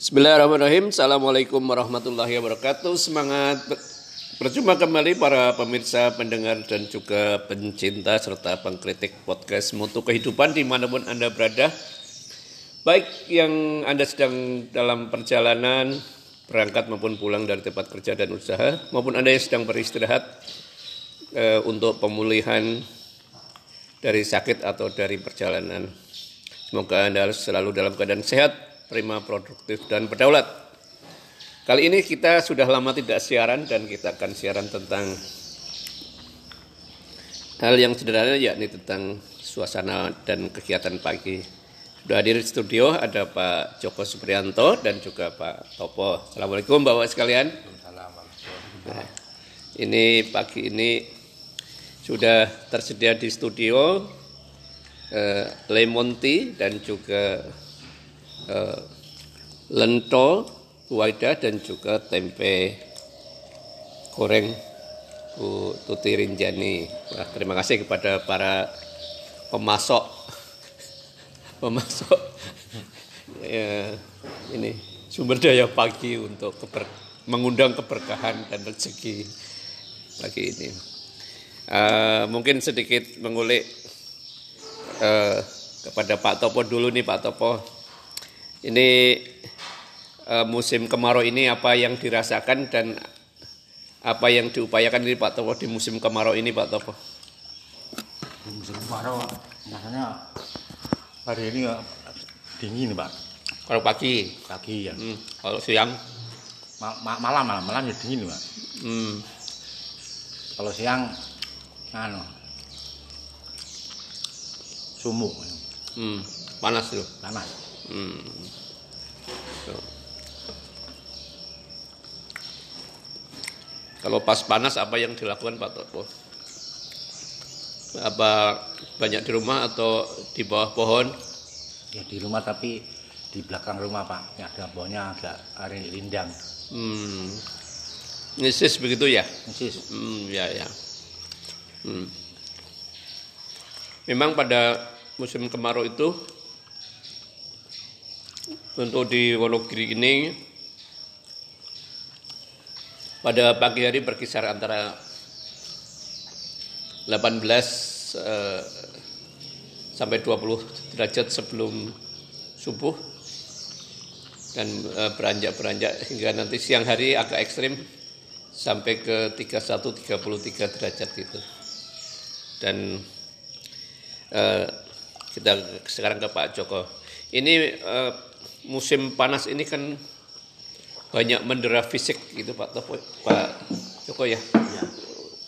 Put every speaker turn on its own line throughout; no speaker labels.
Bismillahirrahmanirrahim. Assalamualaikum warahmatullahi wabarakatuh. Semangat berjumpa kembali para pemirsa, pendengar, dan juga pencinta serta pengkritik podcast Mutu Kehidupan di mana pun Anda berada. Baik yang Anda sedang dalam perjalanan, berangkat maupun pulang dari tempat kerja dan usaha, maupun Anda yang sedang beristirahat eh, untuk pemulihan dari sakit atau dari perjalanan. Semoga Anda selalu dalam keadaan sehat, prima, produktif, dan berdaulat. Kali ini kita sudah lama tidak siaran dan kita akan siaran tentang hal yang sederhana yakni tentang suasana dan kegiatan pagi. Sudah hadir di studio ada Pak Joko Suprianto dan juga Pak Topo. Assalamualaikum Bapak sekalian. Nah, ini pagi ini sudah tersedia di studio eh, lemon tea dan juga eh, lento waida dan juga tempe goreng Bu Tuti Rinjani. Nah, terima kasih kepada para pemasok pemasok ya, ini sumber daya pagi untuk keber, mengundang keberkahan dan rezeki pagi ini. Uh, mungkin sedikit mengulik uh, kepada Pak Topo dulu nih Pak Topo ini uh, musim kemarau ini apa yang dirasakan dan apa yang diupayakan ini Pak Topo di musim kemarau ini Pak Topo?
Di musim kemarau rasanya hari ini dingin Pak.
Kalau pagi,
Pagi ya.
hmm, kalau siang,
Ma- ma- malam malam malam ya dingin Pak.
hmm,
Kalau siang anu sumuk
hmm, panas loh.
panas.
Hmm. So. Kalau pas panas apa yang dilakukan Pak Topo? Apa banyak di rumah atau di bawah pohon?
Ya di rumah tapi di belakang rumah Pak. Ya ada pohonnya agak hari lindang.
Hmm. Nyesis begitu ya?
Persis.
Hmm, ya ya. Hmm. Memang pada musim kemarau itu untuk di Wonogiri ini pada pagi hari berkisar antara 18 eh, sampai 20 derajat sebelum subuh dan eh, beranjak-beranjak hingga nanti siang hari agak ekstrim sampai ke 31 33 derajat gitu. Dan eh, kita sekarang ke Pak Joko. Ini eh, musim panas ini kan banyak mendera fisik gitu Pak Topo, Pak Joko ya.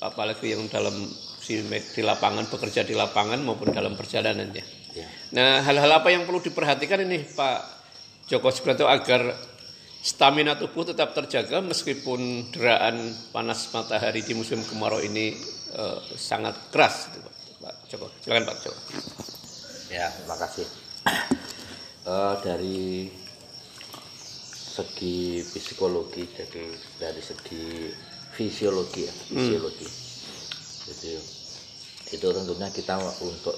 Apalagi yang dalam di lapangan bekerja di lapangan maupun dalam perjalanan ya.
Ya.
Nah, hal-hal apa yang perlu diperhatikan ini Pak Joko Suprianto agar stamina tubuh tetap terjaga meskipun deraan panas matahari di musim kemarau ini eh, sangat keras gitu, Pak. Pak Joko. Silakan Pak Joko.
Ya, terima kasih. Eh, dari segi psikologi, jadi dari segi fisiologi ya, fisiologi. Jadi itu tentunya kita untuk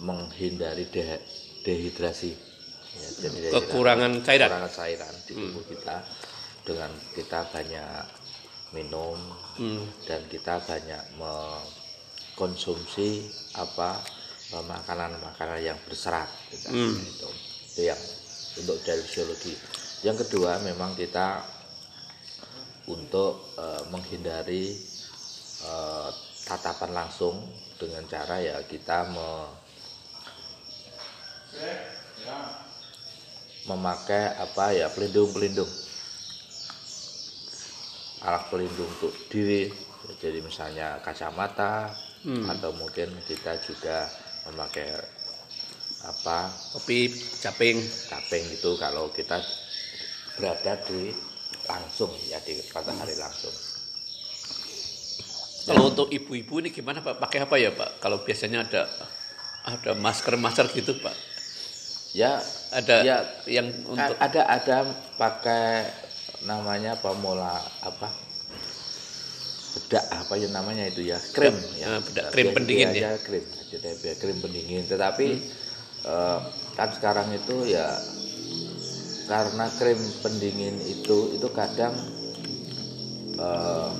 menghindari de- dehidrasi. Ya, jadi dehidrasi-
Kekurangan cairan.
Kekurangan cairan di tubuh kita dengan kita banyak minum dan kita banyak mengkonsumsi apa makanan-makanan yang berserat gitu. itu itu yang untuk dari fisiologi. Yang kedua memang kita untuk eh, menghindari eh, tatapan langsung dengan cara ya kita me- memakai apa ya pelindung-pelindung. Alat pelindung untuk diri jadi misalnya kacamata atau mungkin kita juga memakai apa
Kopi, caping.
caping itu kalau kita berada di langsung ya di matahari langsung
Kalau untuk ibu-ibu ini gimana Pak? Pakai apa ya Pak? Kalau biasanya ada ada masker-masker gitu Pak.
ya
Ada
Ya,
yang untuk
ada ada pakai namanya apa mola apa bedak apa ya namanya itu ya? Krim
Ya,
ya
bedak krim pendingin ya.
krim jadi ya, krim pendingin. Tetapi eh, kan sekarang itu ya karena krim pendingin itu itu kadang eh,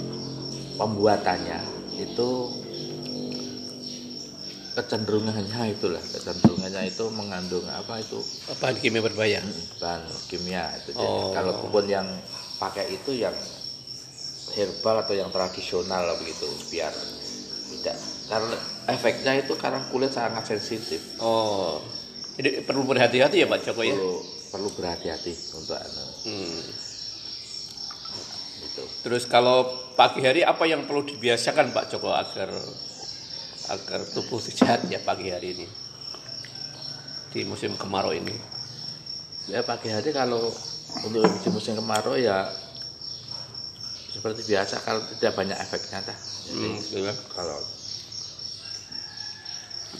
pembuatannya itu kecenderungannya itulah. Kecenderungannya itu mengandung apa itu?
Bahan kimia berbahaya.
bahan kimia itu. Jadi
Oh.
kalaupun yang pakai itu yang herbal atau yang tradisional begitu biar tidak karena efeknya itu karena kulit sangat sensitif
Oh. Jadi perlu berhati-hati ya Pak Joko ya.
perlu perlu berhati-hati untuk anu,
Hmm.
gitu.
Terus kalau pagi hari apa yang perlu dibiasakan Pak Joko agar agar tubuh sehat ya pagi hari ini di musim kemarau ini?
ya pagi hari kalau untuk di musim kemarau ya seperti biasa kalau tidak banyak efeknya dah jadi
Hmm, ya.
kalau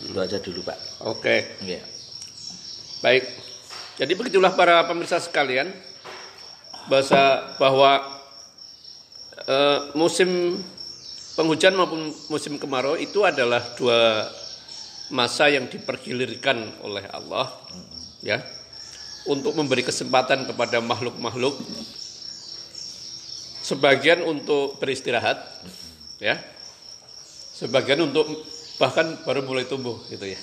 itu aja dulu pak
Oke,
Iya.
baik. Jadi begitulah para pemirsa sekalian, bahasa bahwa eh, musim penghujan maupun musim kemarau itu adalah dua masa yang dipergilirkan oleh Allah, ya, untuk memberi kesempatan kepada makhluk-makhluk sebagian untuk beristirahat, ya, sebagian untuk bahkan baru mulai tumbuh gitu ya,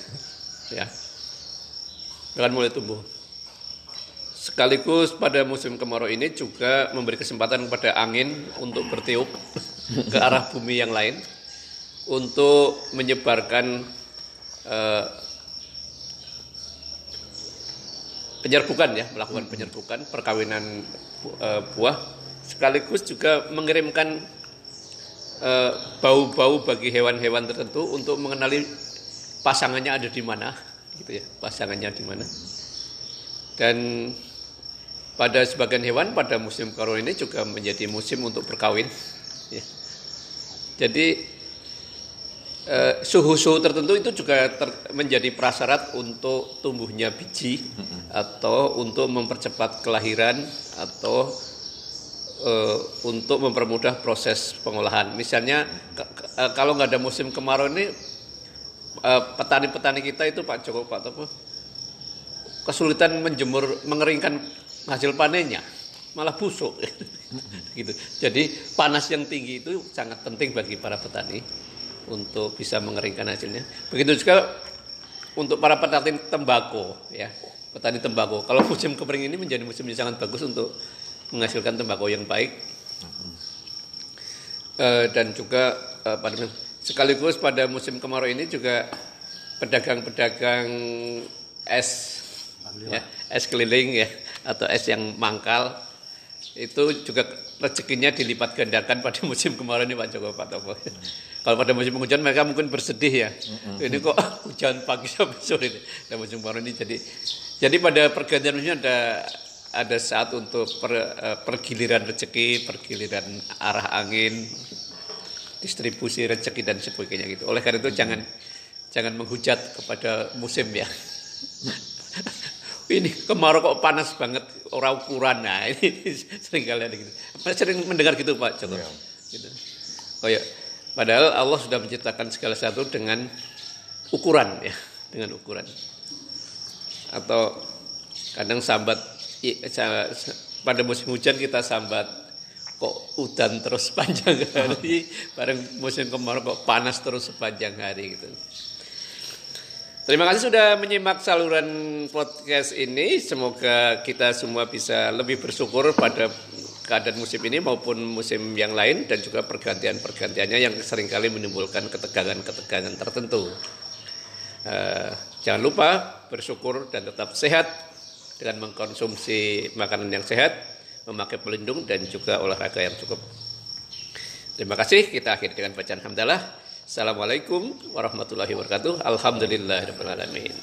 ya, bahkan mulai tumbuh. Sekaligus pada musim kemarau ini juga memberi kesempatan kepada angin untuk bertiup ke arah bumi yang lain untuk menyebarkan eh, penyerbukan ya, melakukan penyerbukan perkawinan eh, buah sekaligus juga mengirimkan eh, bau-bau bagi hewan-hewan tertentu untuk mengenali pasangannya ada di mana gitu ya, pasangannya di mana. Dan pada sebagian hewan pada musim kemarau ini juga menjadi musim untuk berkawin. Ya. Jadi eh, suhu-suhu tertentu itu juga ter- menjadi prasyarat untuk tumbuhnya biji atau untuk mempercepat kelahiran atau eh, untuk mempermudah proses pengolahan. Misalnya eh, kalau nggak ada musim kemarau ini eh, petani-petani kita itu Pak Joko Pak Topo kesulitan menjemur mengeringkan hasil panennya. Malah busuk. Gitu. Jadi panas yang tinggi itu sangat penting bagi para petani untuk bisa mengeringkan hasilnya. Begitu juga untuk para petani tembakau ya. Petani tembakau kalau musim kering ini menjadi musim yang sangat bagus untuk menghasilkan tembakau yang baik Eh, dan juga eh, pada sekaligus pada musim kemarau ini juga pedagang-pedagang es ya, es keliling ya atau es yang mangkal itu juga rezekinya dilipat gandakan pada musim kemarau ini Pak Joko Pak Topo. Kalau pada musim hujan mereka mungkin bersedih ya. Ini kok hujan pagi sampai sore ini. Dan musim kemarau ini jadi jadi pada pergantian musim ada ada saat untuk per, eh, pergiliran rezeki, pergiliran arah angin, distribusi rezeki dan sebagainya gitu. Oleh karena itu jangan jangan menghujat kepada musim ya. ini kemarau kok panas banget orang ukuran nah ini sering kali ada gitu. Sering mendengar gitu Pak Joko. Gitu. Kayak padahal Allah sudah menciptakan segala sesuatu dengan ukuran ya, dengan ukuran. Atau kadang sambat i- sa- sa- pada musim hujan kita sambat kok udan terus sepanjang hari, bareng musim kemarau kok panas terus sepanjang hari gitu. Terima kasih sudah menyimak saluran podcast ini. Semoga kita semua bisa lebih bersyukur pada keadaan musim ini maupun musim yang lain dan juga pergantian-pergantiannya yang sering kali menimbulkan ketegangan-ketegangan tertentu. Eh, jangan lupa bersyukur dan tetap sehat dengan mengkonsumsi makanan yang sehat, memakai pelindung dan juga olahraga yang cukup. Terima kasih. Kita akhiri dengan bacaan hamdalah. Assalamualaikum warahmatullahi wabarakatuh. Alhamdulillahirrahmanirrahim.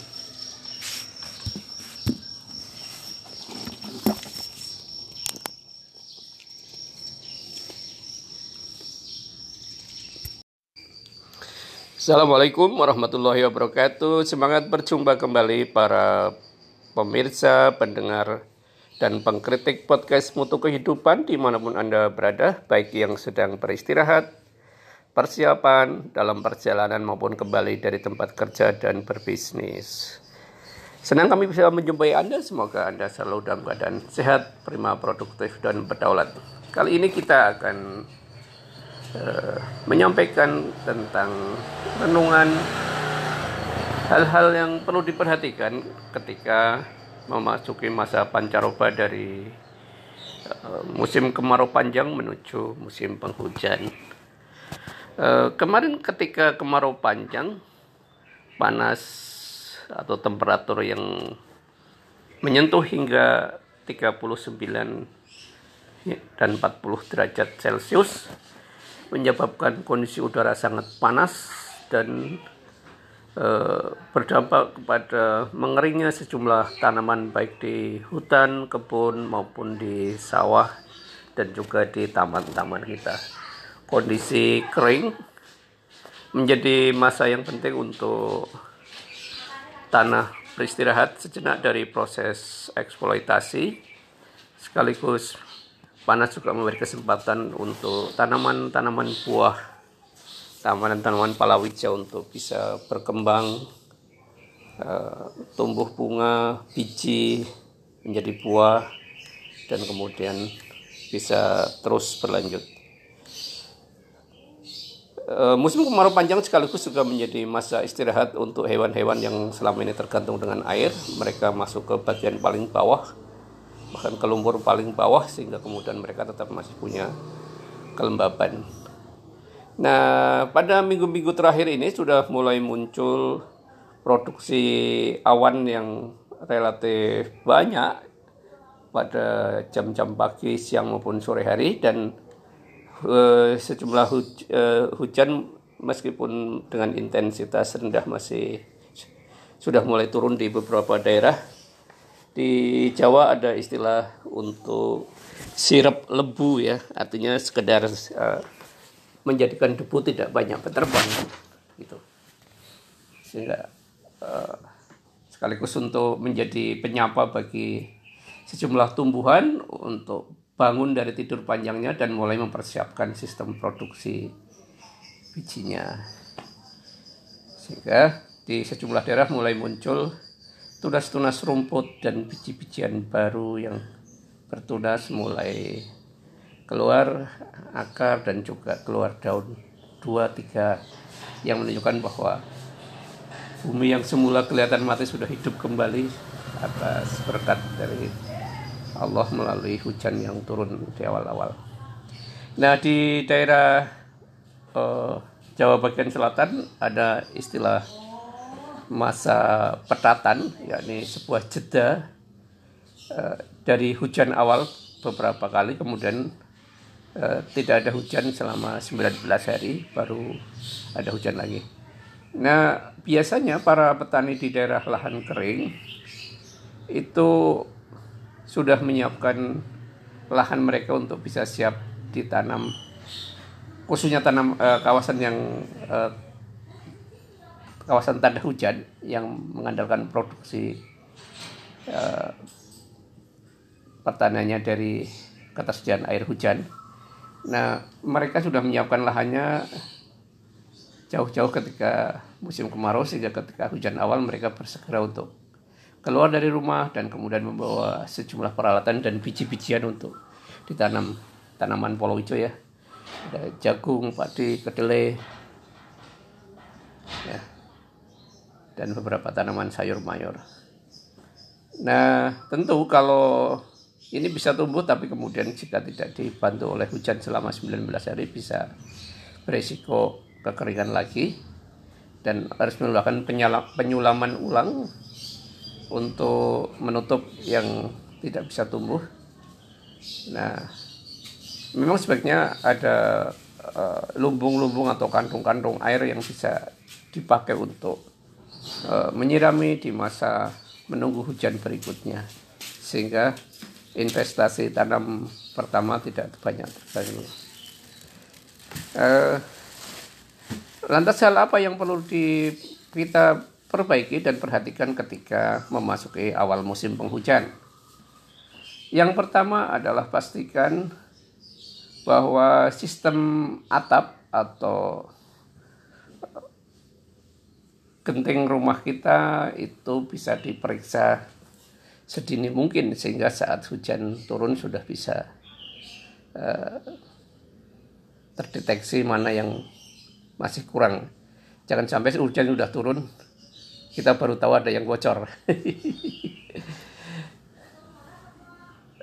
Assalamualaikum warahmatullahi wabarakatuh. Semangat berjumpa kembali para pemirsa, pendengar, dan pengkritik podcast Mutu Kehidupan di mana pun Anda berada, baik yang sedang beristirahat, persiapan dalam perjalanan maupun kembali dari tempat kerja dan berbisnis. Senang kami bisa menjumpai Anda. Semoga Anda selalu dalam keadaan sehat, prima, produktif, dan berdaulat. Kali ini kita akan uh, menyampaikan tentang renungan hal-hal yang perlu diperhatikan ketika memasuki masa pancaroba dari uh, musim kemarau panjang menuju musim penghujan. Uh, kemarin ketika kemarau panjang, panas atau temperatur yang menyentuh hingga 39 dan 40 derajat Celcius menyebabkan kondisi udara sangat panas dan berdampak kepada mengeringnya sejumlah tanaman baik di hutan, kebun maupun di sawah dan juga di taman-taman kita. Kondisi kering menjadi masa yang penting untuk tanah beristirahat sejenak dari proses eksploitasi sekaligus panas juga memberi kesempatan untuk tanaman-tanaman buah tanaman-tanaman palawija untuk bisa berkembang uh, tumbuh bunga biji menjadi buah dan kemudian bisa terus berlanjut Eh, musim kemarau panjang sekaligus juga menjadi masa istirahat untuk hewan-hewan yang selama ini tergantung dengan air. Mereka masuk ke bagian paling bawah, bahkan ke lumpur paling bawah, sehingga kemudian mereka tetap masih punya kelembaban. Nah, pada minggu-minggu terakhir ini sudah mulai muncul produksi awan yang relatif banyak pada jam-jam pagi, siang maupun sore hari dan uh, sejumlah huj uh, hujan meskipun dengan intensitas rendah masih sudah mulai turun di beberapa daerah. Di Jawa ada istilah untuk sirap lebu ya, artinya sekedar uh, menjadikan debu tidak banyak berterbang gitu. Sehingga uh, sekaligus untuk menjadi penyapa bagi sejumlah tumbuhan untuk bangun dari tidur panjangnya dan mulai mempersiapkan sistem produksi bijinya. Sehingga di sejumlah daerah mulai muncul tunas-tunas rumput dan biji-bijian baru yang bertunas mulai keluar akar dan juga keluar daun dua tiga yang menunjukkan bahwa bumi yang semula kelihatan mati sudah hidup kembali atas berkat dari Allah melalui hujan yang turun di awal-awal. Nah di daerah uh, Jawa bagian selatan ada istilah masa petatan, yakni sebuah jeda uh, dari hujan awal beberapa kali, kemudian uh, tidak ada hujan selama 19 hari, baru ada hujan lagi. Nah biasanya para petani di daerah lahan kering itu sudah menyiapkan lahan mereka untuk bisa siap ditanam khususnya tanam uh, kawasan yang uh, kawasan tanda hujan yang mengandalkan produksi pertaniannya dari ketersediaan air hujan. Nah, mereka sudah menyiapkan lahannya jauh-jauh ketika musim kemarau sehingga ketika hujan awal mereka bersegera untuk keluar dari rumah dan kemudian membawa sejumlah peralatan dan biji-bijian untuk ditanam tanaman polo hijau ya ada jagung, padi, kedelai ya dan beberapa tanaman sayur mayur. Nah, tentu kalau ini bisa tumbuh tapi kemudian jika tidak dibantu oleh hujan selama 19 hari bisa beresiko kekeringan lagi dan harus melakukan penyulaman ulang untuk menutup yang tidak bisa tumbuh. Nah, memang sebaiknya ada eh, lumbung-lumbung uh, atau kantung-kantung air yang bisa dipakai untuk uh, menyirami di masa menunggu hujan berikutnya, sehingga investasi tanam pertama tidak banyak. Uh, lantas hal apa yang perlu di, kita perbaiki dan perhatikan ketika memasuki awal musim penghujan. Yang pertama adalah pastikan bahwa sistem atap atau genting rumah kita itu bisa diperiksa sedini mungkin sehingga saat hujan turun sudah bisa uh, terdeteksi mana yang masih kurang. Jangan sampai hujan sudah turun kita baru tahu ada yang bocor.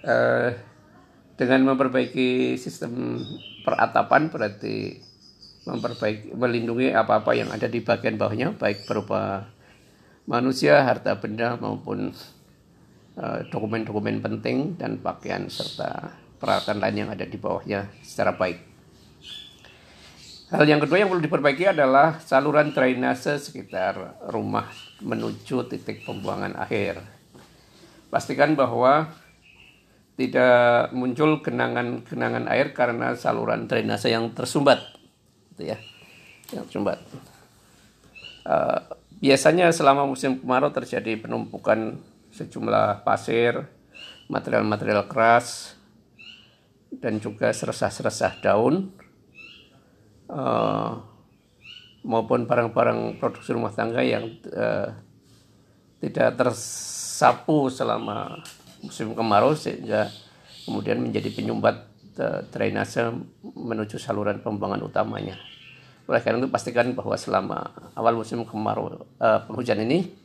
uh, dengan memperbaiki sistem peratapan berarti memperbaiki melindungi apa-apa yang ada di bagian bawahnya baik berupa manusia, harta benda maupun dokumen-dokumen penting dan pakaian serta peralatan lain yang ada di bawahnya secara baik. Hal yang kedua yang perlu diperbaiki adalah saluran drainase sekitar rumah menuju titik pembuangan akhir. Pastikan bahwa tidak muncul genangan-genangan air karena saluran drainase yang tersumbat, gitu ya, yang tersumbat. Uh, biasanya selama musim kemarau terjadi penumpukan sejumlah pasir, material-material keras, dan juga seresah-seresah daun, uh, maupun barang-barang produksi rumah tangga yang uh, tidak tersapu selama musim kemarau sehingga kemudian menjadi penyumbat uh, drainase menuju saluran pembuangan utamanya. Oleh karena itu pastikan bahwa selama awal musim kemarau uh, penghujan ini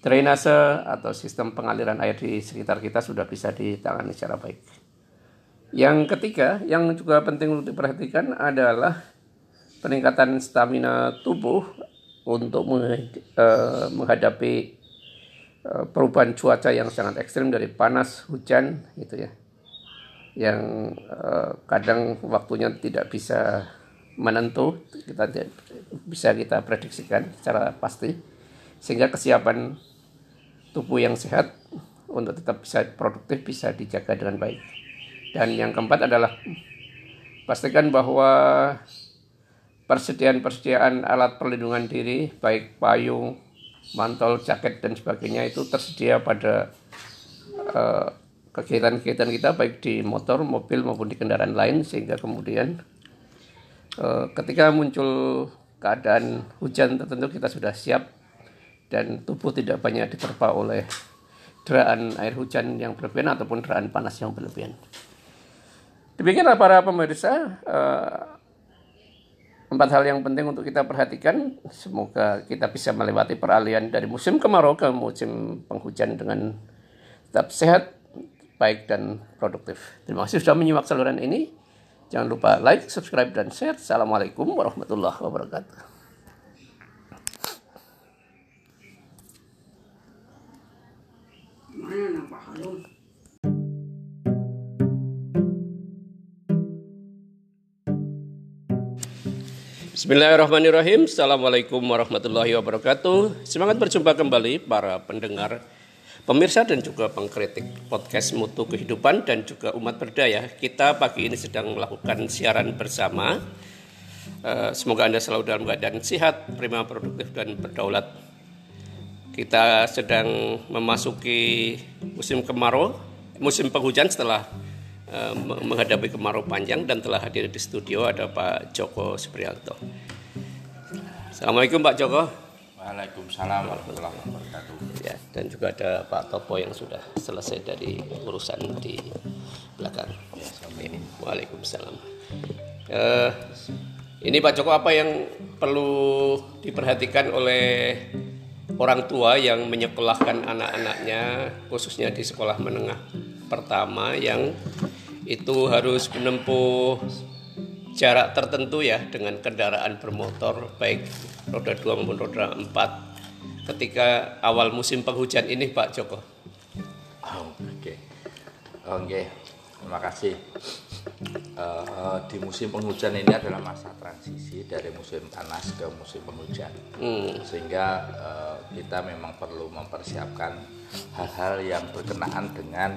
drainase atau sistem pengaliran air di sekitar kita sudah bisa ditangani secara baik. Yang ketiga, yang juga penting untuk diperhatikan adalah peningkatan stamina tubuh untuk eh, menghadapi eh, perubahan cuaca yang sangat ekstrim dari panas, hujan, gitu ya, yang eh, kadang waktunya tidak bisa menentu, kita bisa kita prediksikan secara pasti, sehingga kesiapan tubuh yang sehat untuk tetap bisa produktif bisa dijaga dengan baik. Dan yang keempat adalah pastikan bahwa persediaan-persediaan alat perlindungan diri baik payung, mantel, jaket dan sebagainya itu tersedia pada eh, kegiatan-kegiatan kita baik di motor, mobil maupun di kendaraan lain sehingga kemudian uh, ketika muncul keadaan hujan tertentu kita sudah siap dan tubuh tidak banyak diterpa oleh deraan air hujan yang berlebihan ataupun deraan panas yang berlebihan. Demikianlah para pemirsa eh, empat hal yang penting untuk kita perhatikan. Semoga kita bisa melewati peralihan dari musim kemarau ke musim penghujan dengan tetap sehat, baik dan produktif. Terima kasih sudah menyimak saluran ini. Jangan lupa like, subscribe, dan share. Assalamualaikum warahmatullahi wabarakatuh. Bismillahirrahmanirrahim. Assalamualaikum warahmatullahi wabarakatuh. Semangat berjumpa kembali para pendengar, pemirsa dan juga pengkritik podcast Mutu Kehidupan dan juga umat berdaya. Kita pagi ini sedang melakukan siaran bersama. Eh, semoga Anda selalu dalam keadaan sehat, prima, produktif, dan berdaulat kita sedang memasuki musim kemarau, musim penghujan setelah uh, menghadapi kemarau panjang dan telah hadir di studio ada Pak Joko Supriyanto. Assalamualaikum Pak Joko.
Waalaikumsalam warahmatullahi wabarakatuh.
Ya, dan juga ada Pak Topo yang sudah selesai dari urusan di belakang. Ya. Waalaikumsalam. Uh, ini Pak Joko apa yang perlu diperhatikan oleh orang tua yang menyekolahkan anak-anaknya khususnya di sekolah menengah pertama yang itu harus menempuh jarak tertentu ya dengan kendaraan bermotor baik roda 2 maupun roda 4 ketika awal musim penghujan ini Pak Joko.
Oh, Oke, okay. oke, okay. terima kasih uh, di musim penghujan ini adalah masa transisi dari musim panas ke musim penghujan hmm. sehingga uh, kita memang perlu mempersiapkan hal-hal yang berkenaan dengan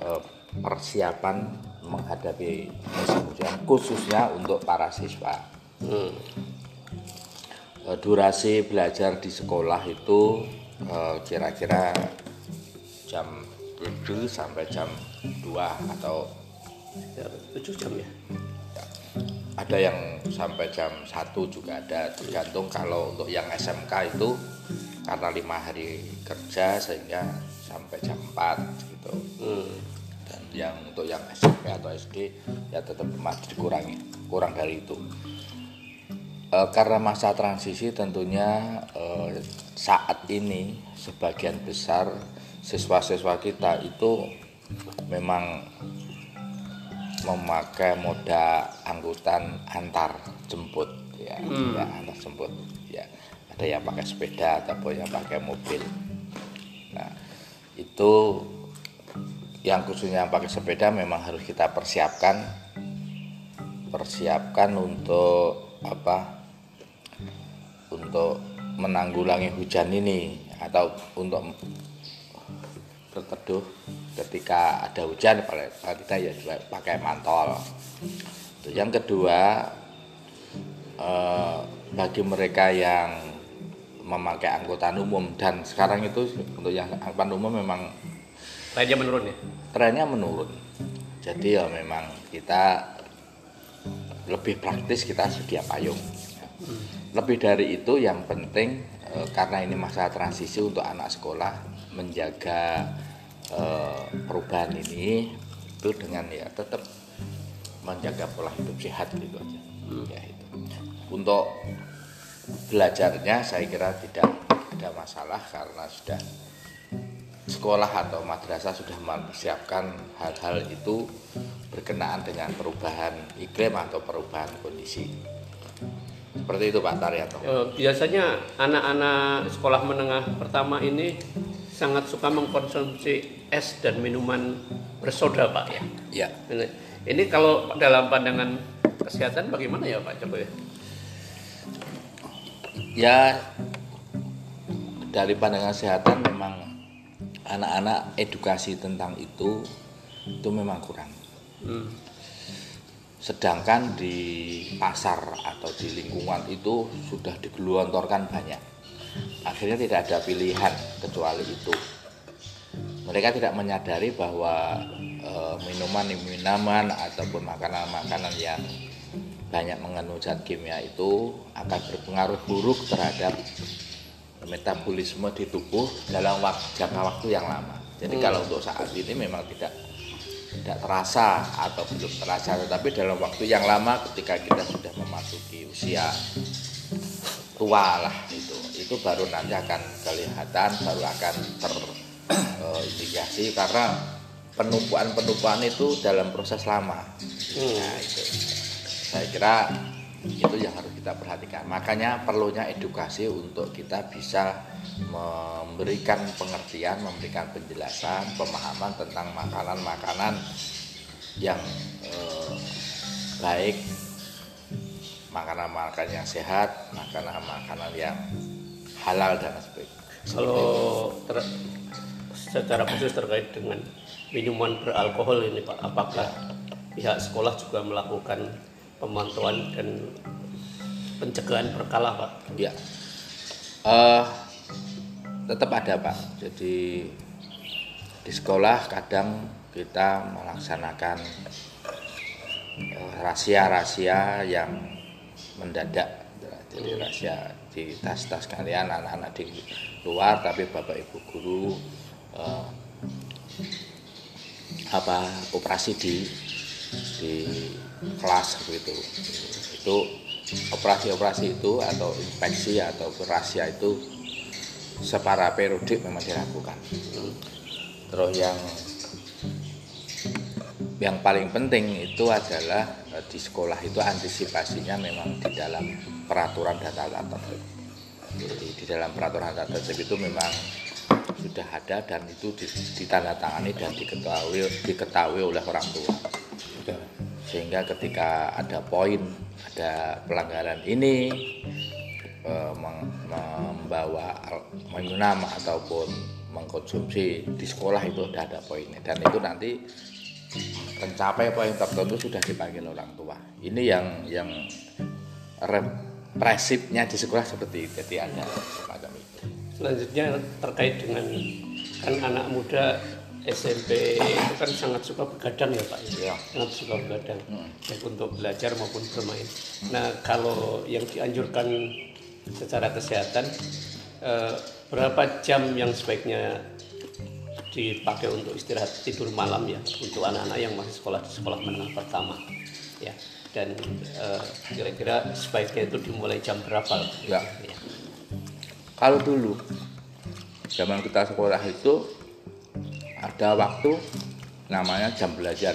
uh, persiapan menghadapi musim hujan khususnya untuk para siswa hmm. uh, durasi belajar di sekolah itu kira-kira uh, jam 7 sampai jam 2 atau
7 jam ya?
Ada yang sampai jam 1 juga ada. Tergantung kalau untuk yang SMK itu karena lima hari kerja sehingga sampai jam 4 gitu. Dan yang untuk yang SMP atau SD ya tetap masih dikurangi kurang dari itu. Eh, karena masa transisi tentunya eh, saat ini sebagian besar siswa-siswa kita itu memang memakai moda angkutan antar jemput ya, ya antar jemput ya. Ada yang pakai sepeda ataupun yang pakai mobil. Nah itu yang khususnya yang pakai sepeda memang harus kita persiapkan. Persiapkan untuk apa? Untuk menanggulangi hujan ini atau untuk berteduh ketika ada hujan paling kita ya juga pakai mantol. Terus Yang kedua eh, bagi mereka yang memakai angkutan umum dan sekarang itu untuk yang angkutan umum memang
Trennya menurun ya?
trennya menurun. Jadi ya memang kita lebih praktis kita sedia payung. Lebih dari itu yang penting eh, karena ini masa transisi untuk anak sekolah menjaga eh, perubahan ini itu dengan ya tetap menjaga pola hidup sehat gitu aja. Ya itu. Untuk belajarnya saya kira tidak ada masalah karena sudah sekolah atau madrasah sudah mempersiapkan hal-hal itu berkenaan dengan perubahan iklim atau perubahan kondisi. Seperti itu Pak Taryanto.
Eh, biasanya anak-anak sekolah menengah pertama ini sangat suka mengkonsumsi es dan minuman bersoda Pak ya.
Ya,
Ini, ini kalau dalam pandangan kesehatan bagaimana ya Pak Joko ya?
ya dari pandangan kesehatan memang anak-anak edukasi tentang itu itu memang kurang.
Hmm.
Sedangkan di pasar atau di lingkungan itu sudah digelontorkan banyak. Akhirnya tidak ada pilihan kecuali itu. Mereka tidak menyadari bahwa eh, minuman-minuman ataupun makanan-makanan yang banyak mengandung zat kimia itu akan berpengaruh buruk terhadap metabolisme di tubuh dalam waktu, jangka waktu yang lama. Jadi kalau untuk saat ini memang tidak tidak terasa atau belum terasa, tetapi dalam waktu yang lama ketika kita sudah memasuki usia tua lah itu, itu baru nanti akan kelihatan, baru akan terindikasi karena penumpuan-penumpuan itu dalam proses lama. Nah, itu saya kira itu yang harus kita perhatikan. Makanya perlunya edukasi untuk kita bisa memberikan pengertian, memberikan penjelasan, pemahaman tentang makanan-makanan yang eh, baik, makanan-makanan yang sehat, makanan-makanan yang halal dan sebagainya.
Kalau ter- secara khusus terkait dengan minuman beralkohol ini Pak, apakah pihak sekolah juga melakukan pemantauan dan pencegahan berkala Pak?
Ya, Eh, tetap ada pak. Jadi di sekolah kadang kita melaksanakan eh, rahasia-rahasia yang mendadak. Jadi rahasia di tas-tas kalian anak-anak di luar, tapi bapak ibu guru eh, apa operasi di di kelas begitu itu operasi-operasi itu atau inspeksi atau rahasia itu secara periodik memang dilakukan. Terus yang yang paling penting itu adalah di sekolah itu antisipasinya memang di dalam peraturan dan tata tertib. Jadi di dalam peraturan tata tertib itu memang sudah ada dan itu ditandatangani dan diketahui diketahui oleh orang tua. Sehingga ketika ada poin ada pelanggaran ini eh, membawa minum ataupun mengkonsumsi di sekolah itu sudah ada poinnya. Dan itu nanti mencapai poin tertentu sudah dipanggil orang tua. Ini yang yang represifnya di sekolah seperti itu. Jadi ada semacam itu.
Selanjutnya terkait dengan kan anak muda SMP itu kan sangat suka begadang ya Pak?
Iya.
sangat suka begadang. Baik untuk belajar maupun bermain. Nah kalau yang dianjurkan secara kesehatan eh, berapa jam yang sebaiknya dipakai untuk istirahat tidur malam ya untuk anak-anak yang masih sekolah di sekolah menengah pertama ya dan eh, kira-kira sebaiknya itu dimulai jam berapa
Ya.
ya.
Kalau dulu zaman kita sekolah itu ada waktu namanya jam belajar.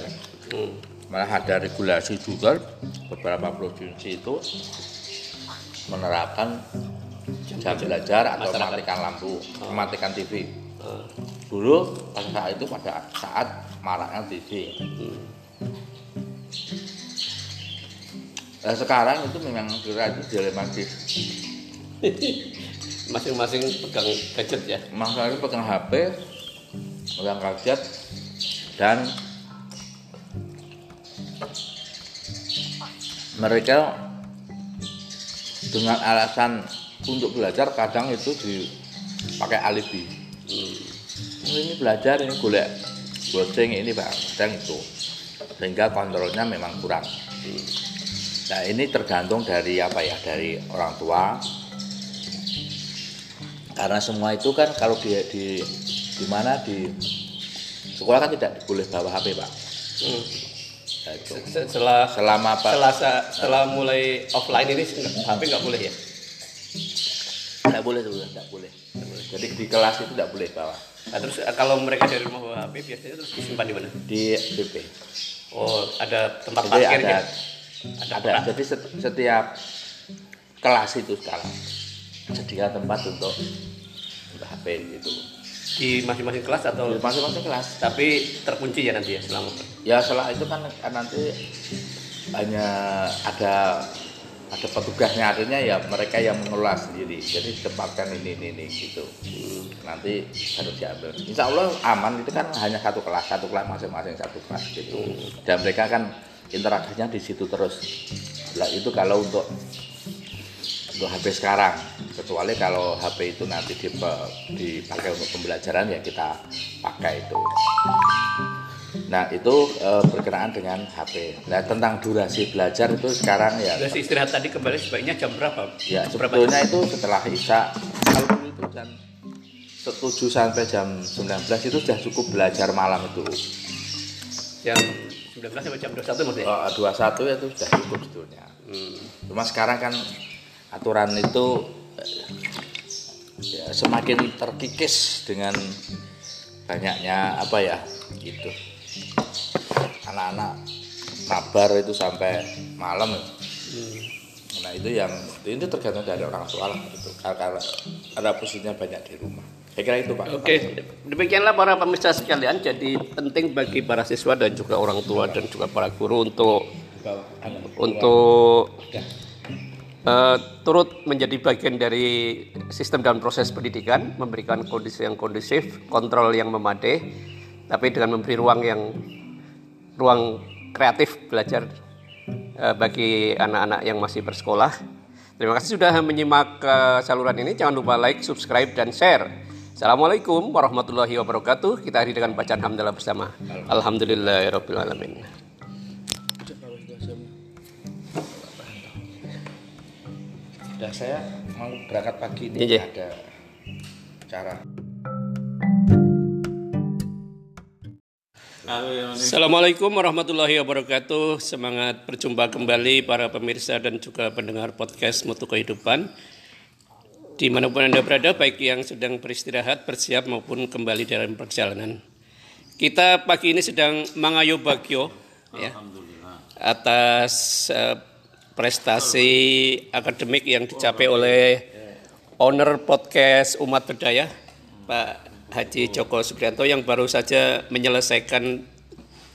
Hmm.
Malah ada regulasi juga beberapa provinsi itu menerapkan jam belajar atau mematikan lampu, mematikan TV. Dulu pada saat itu pada saat maraknya TV. Nah, sekarang itu memang kira itu dilematis.
masing-masing pegang gadget ya
Masalahnya pegang HP, pegang gadget, dan mereka dengan alasan untuk belajar kadang itu dipakai alibi.
Hmm.
Oh, ini belajar, ini golek browsing ini bang, kadang itu sehingga kontrolnya memang kurang. Nah ini tergantung dari apa ya dari orang tua karena semua itu kan kalau di di di mana di sekolah kan tidak boleh bawa HP pak.
Hmm.
Nah, itu.
Setelah
Selama pak
setelah sa- setelah mulai offline ini HP nggak boleh ya
tidak boleh boleh. Nggak boleh. Jadi di kelas itu tidak boleh bawa.
Nah, terus eh, kalau mereka dari rumah bawa HP biasanya terus disimpan di mana?
Di BP.
oh ada tempat
Jadi
parkirnya
ada ada jadi set- setiap kelas itu sekarang sedia tempat untuk untuk HP itu
di masing-masing kelas atau?
Di masing-masing kelas.
tapi terkunci ya nanti ya selama?
Ya setelah itu kan kan nanti hanya ada ada petugasnya artinya ya mereka yang mengelola sendiri. Jadi tempatkan ini ini, ini gitu. Nanti harus diambil. Insya Allah aman itu kan hanya satu kelas satu kelas masing-masing satu kelas gitu. Dan mereka kan interaksinya di situ terus. Lah itu kalau untuk untuk HP sekarang kecuali kalau HP itu nanti dipakai untuk pembelajaran ya kita pakai itu Nah itu eh, berkenaan dengan HP. Nah tentang durasi belajar itu sekarang ya,
durasi istirahat tadi kembali sebaiknya jam berapa
ya sebetulnya itu setelah isya. Kalau itu jam 7 sampai jam 19 itu sudah cukup belajar malam itu.
jam 19 sampai jam 21 maksudnya
Oh, 21 itu sudah cukup sebetulnya.
Hmm.
Cuma sekarang kan aturan itu eh, ya, semakin terkikis dengan banyaknya apa ya gitu. Anak-anak mabar itu sampai malam.
Hmm.
Nah itu yang itu tergantung dari orang tua lah gitu. Karena ada posisinya banyak di rumah. Saya kira itu Pak.
Oke, demikianlah para pemirsa sekalian. Jadi penting bagi para siswa dan juga orang tua dan juga para guru untuk untuk eh, turut menjadi bagian dari sistem dan proses pendidikan, memberikan kondisi yang kondusif, kontrol yang memadai, tapi dengan memberi ruang yang ruang kreatif belajar eh, bagi anak-anak yang masih bersekolah. Terima kasih sudah menyimak eh, saluran ini. Jangan lupa like, subscribe, dan share. Assalamualaikum warahmatullahi wabarakatuh. Kita hari dengan bacaan hamdalah bersama. Alhamdulillahirobbilalamin.
Sudah saya mau berangkat pagi ini
Iya, iya.
ada cara.
Assalamualaikum warahmatullahi wabarakatuh. Semangat berjumpa kembali para pemirsa dan juga pendengar podcast Mutu Kehidupan. Di mana pun Anda berada, baik yang sedang beristirahat, bersiap maupun kembali dalam perjalanan. Kita pagi ini sedang mengayuh bagyo ya, atas eh, prestasi akademik yang dicapai oleh owner podcast Umat Berdaya, Pak Haji Joko Supriyanto yang baru saja menyelesaikan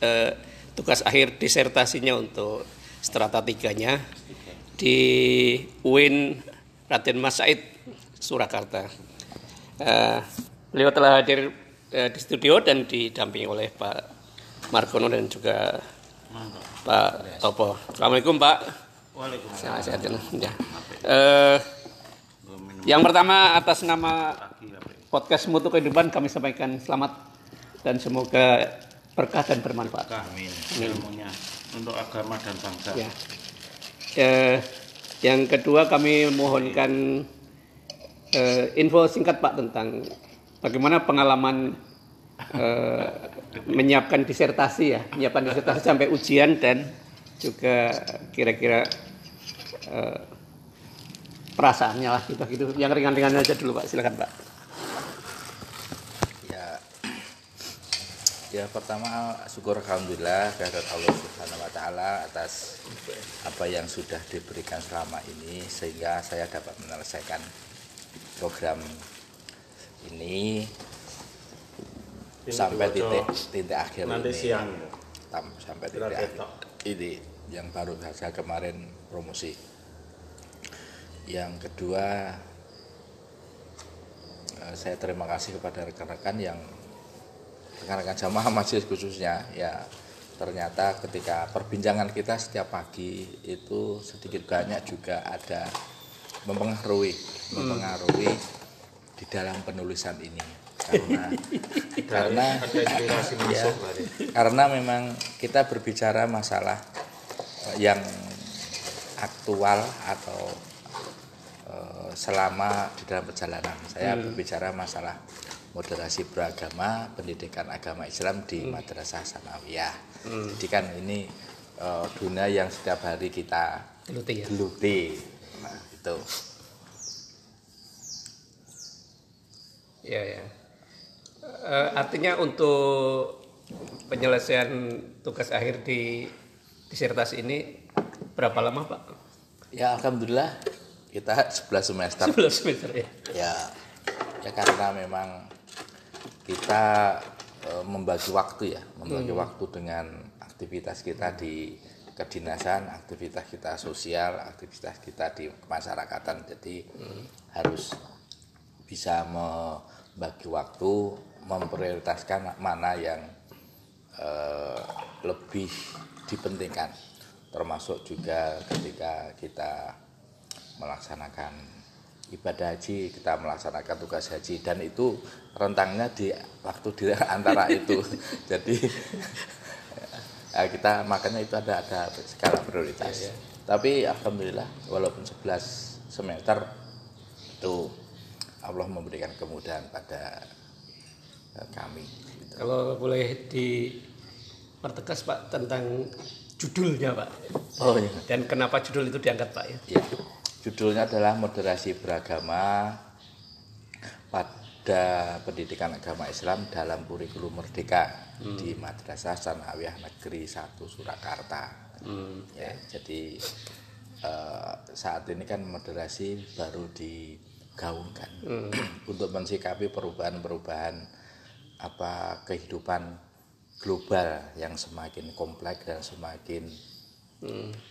eh, tugas akhir disertasinya untuk strata tiganya di UIN Raden Mas Said Surakarta. Eh, beliau telah hadir eh, di studio dan didampingi oleh Pak Margono dan juga Pak Topo. Assalamualaikum Pak. Waalaikumsalam. Ya. Eh, yang pertama atas nama podcast Mutu Kehidupan kami sampaikan selamat dan semoga berkah dan bermanfaat.
Amin. Ilmunya untuk agama dan bangsa.
Ya. Eh, yang kedua kami mohonkan eh, info singkat Pak tentang bagaimana pengalaman eh, menyiapkan disertasi ya, menyiapkan disertasi sampai ujian dan juga kira-kira eh, perasaannya lah gitu gitu. Yang ringan-ringan aja dulu Pak, silakan Pak.
Ya, ya pertama syukur alhamdulillah kehadirat Allah Subhanahu Wa Taala atas apa yang sudah diberikan selama ini sehingga saya dapat menyelesaikan program ini
Ini
sampai titik titik akhir
Nanti
ini.
siang.
Tam- sampai titik akhir. ini yang baru saja kemarin promosi. Yang kedua eh, saya terima kasih kepada rekan-rekan yang rekan-rekan jamaah majelis khususnya ya ternyata ketika perbincangan kita setiap pagi itu sedikit banyak juga ada mempengaruhi mempengaruhi di dalam penulisan ini. Karena karena ya, karena memang kita berbicara masalah eh, yang aktual atau eh, selama di dalam perjalanan. Saya berbicara masalah moderasi beragama pendidikan agama Islam di madrasah sanawiyah jadi kan ini eh, dunia yang setiap hari kita
Geluti ya.
geluti nah itu
Ya, ya. Eh, artinya untuk penyelesaian tugas akhir di disertasi ini berapa lama Pak?
ya alhamdulillah kita 11 semester
11 semester ya.
ya ya karena memang kita eh, membagi waktu ya membagi waktu dengan aktivitas kita di kedinasan aktivitas kita sosial aktivitas kita di kemasyarakatan. Jadi harus bisa membagi waktu memprioritaskan mana yang eh, lebih dipentingkan. Termasuk juga ketika kita melaksanakan ibadah haji kita melaksanakan tugas haji dan itu rentangnya di waktu di antara itu jadi ya, kita makanya itu ada ada skala prioritas tapi alhamdulillah walaupun 11 semester itu Allah memberikan kemudahan pada eh, kami gitu.
Kalau boleh dipertegas Pak tentang judulnya Pak.
oh iya.
Dan kenapa judul itu diangkat Pak ya?
Ya, judulnya adalah moderasi beragama pada pendidikan agama Islam dalam kurikulum merdeka di Madrasah Sanawiyah Negeri 1 Surakarta. Ya, jadi eh, saat ini kan moderasi baru digaungkan untuk mensikapi perubahan-perubahan apa kehidupan global yang semakin kompleks dan semakin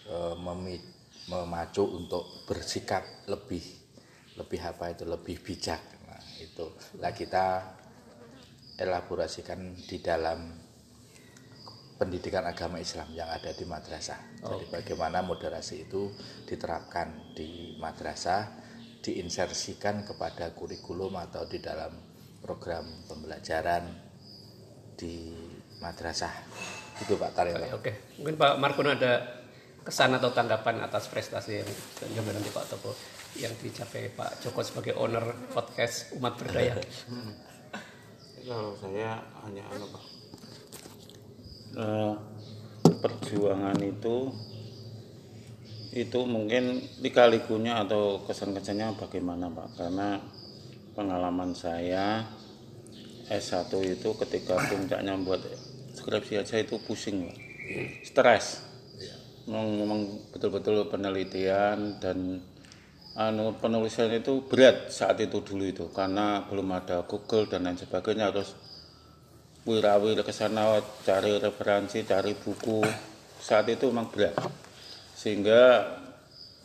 eh, memi- memacu untuk bersikap lebih lebih apa itu lebih bijak. Nah itu. Lah kita elaborasikan di dalam pendidikan agama Islam yang ada di madrasah. Jadi bagaimana moderasi itu diterapkan di madrasah diinsersikan kepada kurikulum atau di dalam program pembelajaran di madrasah. Itu Pak Taryo
Oke, mungkin Pak Markono ada kesan atau tanggapan atas prestasi yang dan juga nanti Pak Topo yang dicapai Pak Joko sebagai owner podcast Umat Berdaya.
Kalau saya hanya anu Pak. Eh, perjuangan itu itu mungkin lika-likunya atau kesan-kesannya bagaimana Pak? Karena pengalaman saya S1 itu ketika puncaknya buat skripsi aja itu pusing Pak. Stres. Memang, betul-betul penelitian dan anu penulisan itu berat saat itu dulu itu karena belum ada Google dan lain sebagainya. Terus wirawir ke sana cari referensi cari buku saat itu memang berat. Sehingga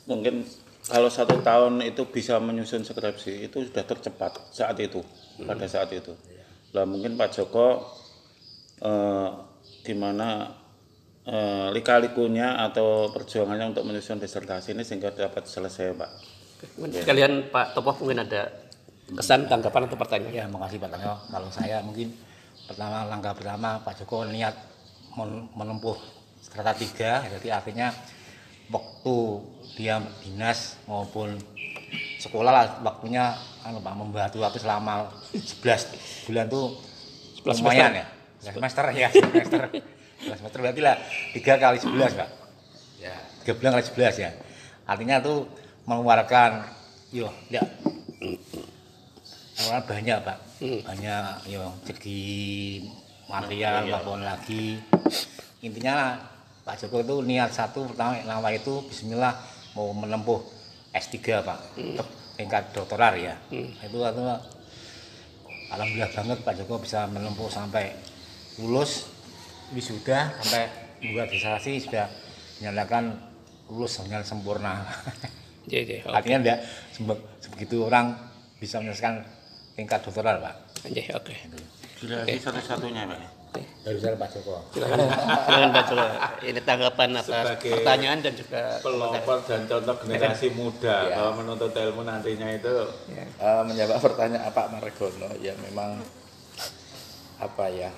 mungkin kalau satu tahun itu bisa menyusun skripsi itu sudah tercepat saat itu pada saat itu. Lah mungkin Pak Joko eh, gimana eh, lika-likunya atau perjuangannya untuk menyusun disertasi ini sehingga dapat selesai Pak.
Kalian Pak Topo mungkin ada kesan, tanggapan atau pertanyaan?
Ya, makasih Pak Tanyo. Kalau saya mungkin pertama langkah pertama Pak Joko niat men- menempuh strata tiga. Jadi artinya waktu dia dinas maupun sekolah lah waktunya anu Pak membantu aku selama 11 bulan tuh
11
lumayan ya. 11 semester ya semester 11 semester berarti lah 3 kali 11 Pak.
Ya.
3 bulan kali 11 ya. Artinya tuh mengeluarkan yo ya. Mengeluarkan banyak Pak. Banyak yo segi material maupun lagi. Intinya Pak Joko itu niat satu pertama nama itu Bismillah mau menempuh S3 Pak. Untuk tingkat doktoral ya. Itu itu Alhamdulillah banget Pak Joko bisa menempuh sampai lulus wisuda sampai membuat disertasi sudah dinyatakan lulus dengan sempurna.
Iya, iya. Oke.
Artinya sebe- sebegitu orang bisa menyelesaikan tingkat doktoral Pak.
Iya, oke.
Generasi satu-satunya Pak.
Dari saya Pak Joko.
Silakan, Pak Joko. Ini tanggapan atas
Sebagai
pertanyaan dan juga
Pelopor dan contoh generasi muda
Ya.
bahwa menuntut ilmu nantinya itu
Eh, menjawab pertanyaan Pak Margono ya memang apa ya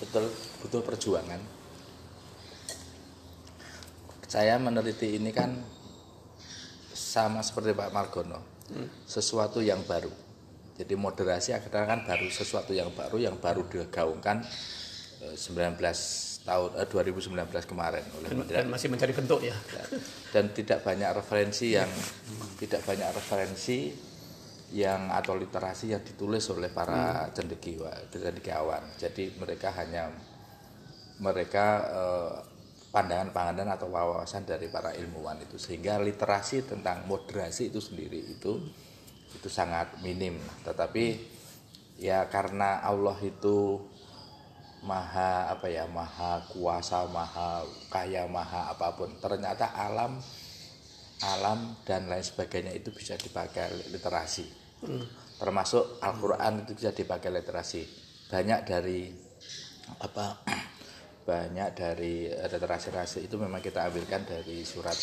betul butuh perjuangan saya meneliti ini kan sama seperti Pak Margono sesuatu yang baru jadi moderasi akhirnya kan baru sesuatu yang baru yang baru digaungkan eh, 19 tahun eh, 2019 kemarin oleh
dan, dan masih mencari bentuk ya.
Ya. dan tidak banyak referensi yang tidak banyak referensi yang atau literasi yang ditulis oleh para cendekiawan cendekiawan jadi mereka hanya mereka eh, pandangan-pandangan atau wawasan dari para ilmuwan itu. Sehingga literasi tentang moderasi itu sendiri itu itu sangat minim. Tetapi ya karena Allah itu maha apa ya maha kuasa maha kaya maha apa pun ternyata alam alam dan lain sebagainya itu bisa dipakai literasi termasuk Al-Quran itu bisa dipakai literasi. Banyak dari apa banyak dari literasi-literasi itu memang kita ambilkan dari surat.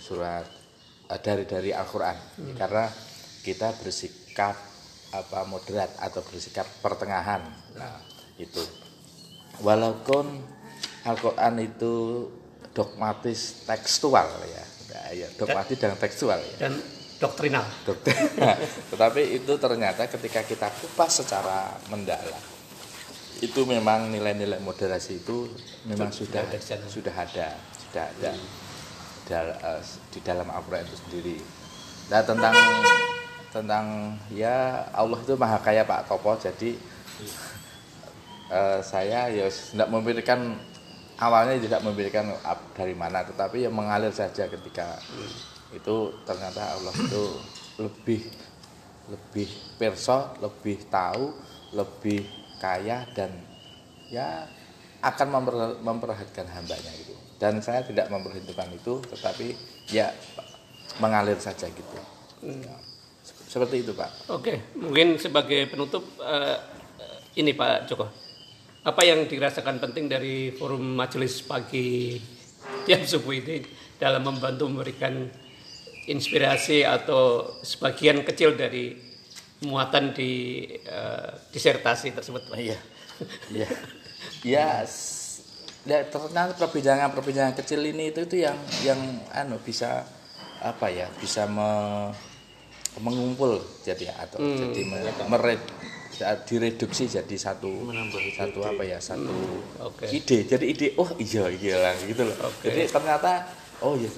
Surat eh, dari dari Al-Quran. Karena kita bersikap apa moderat atau bersikap pertengahan. Nah itu. Walaupun Al-Quran itu dogmatis tekstual ya. Nah, ya dogmatis dan tekstual ya.
Dan doktrinal.
Tetapi itu ternyata ketika kita kupas secara mendalam, itu memang nilai-nilai moderasi itu memang sudah
sana.
sudah ada, sudah ada dal- eh, di dalam Al-Quran itu sendiri. Nah tentang tentang ya Allah itu maha kaya Pak Topo, jadi eh, saya ya tidak memberikan awalnya tidak memberikan dari mana, tetapi ya mengalir saja ketika itu ternyata Allah itu lebih lebih perso, lebih tahu, lebih kaya dan ya akan memper- memperhatikan hambanya gitu. Dan saya tidak memperhitungkan itu, tetapi ya mengalir saja gitu. Ya, se- seperti itu Pak.
Oke, mungkin sebagai penutup eh, ini Pak Joko. Apa yang dirasakan penting dari forum majelis pagi tiap subuh ini dalam membantu memberikan inspirasi atau sebagian kecil dari muatan di eh, disertasi tersebut Pak?
Iya. Iya. Ya, ya ternyata perbincangan-perbincangan kecil ini itu itu yang yang anu bisa apa ya bisa me- mengumpul jadi atau jadi me- mere- direduksi jadi satu satu apa ya satu
Oke.
ide jadi ide oh iya iya lah gitu loh jadi ternyata oh iya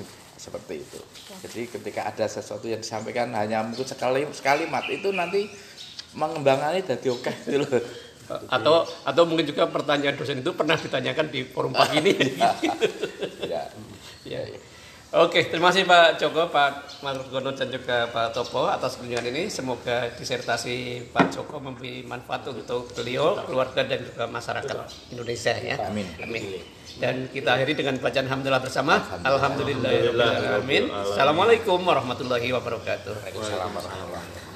seperti itu jadi ketika ada sesuatu yang disampaikan hanya mungkin sekali sekali mat itu nanti mengembangannya jadi oke gitu loh
Atau atau mungkin juga pertanyaan dosen itu pernah ditanyakan di forum pagi ini.
ya
Ya. Oke, terima kasih Pak Joko, Pak Margono dan juga Pak Topo atas kunjungan ini. Semoga disertasi Pak Joko memberi manfaat untuk beliau, keluarga dan juga masyarakat Indonesia ya.
Amin.
Amin. Dan kita akhiri dengan bacaan alhamdulillah bersama. Alhamdulillahirobbilalamin. Assalamualaikum warahmatullahi wabarakatuh.
Waalaikumsalam warahmatullahi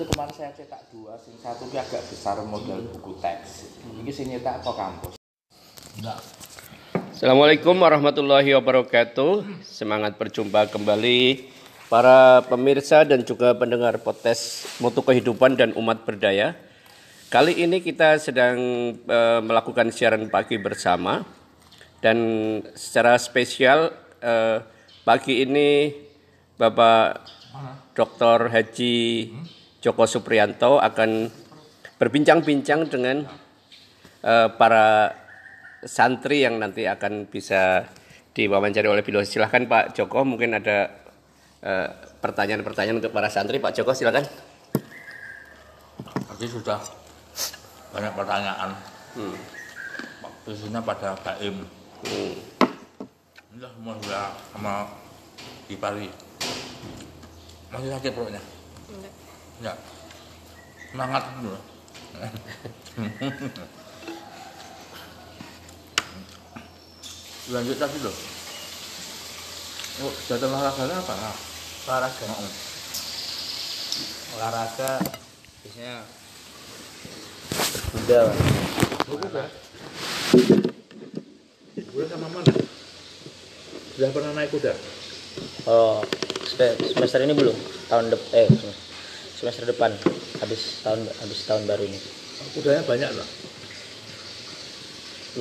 itu kemarin saya cetak dua, sing satu ki agak besar model buku teks. Ini sing nyetak apa kampus?
Assalamualaikum warahmatullahi wabarakatuh. Semangat berjumpa kembali para pemirsa dan juga pendengar podcast Mutu Kehidupan dan Umat Berdaya. Kali ini kita sedang eh, melakukan siaran pagi bersama dan secara spesial eh, pagi ini Bapak Dr. Haji Joko Supriyanto akan berbincang-bincang dengan eh, para santri yang nanti akan bisa diwawancari oleh beliau. Silahkan Pak Joko, mungkin ada pertanyaan-pertanyaan untuk para santri. Pak Joko, silakan.
Tadi sudah banyak pertanyaan.
Hmm.
Khususnya pada Baim.
Hmm.
Ini semua sudah sama Ipari. Masih sakit perutnya?
Enggak.
Enggak. Semangat dulu. Lanjut tadi loh. Oh, kegiatan olahraganya apa?
Olahraga
oh,
olahraga biasanya
oh, kuda. Kuda sama mana? Sudah pernah naik kuda?
Oh, semester ini belum. Tahun dep eh semester depan habis tahun habis tahun baru ini.
Kudanya banyak loh.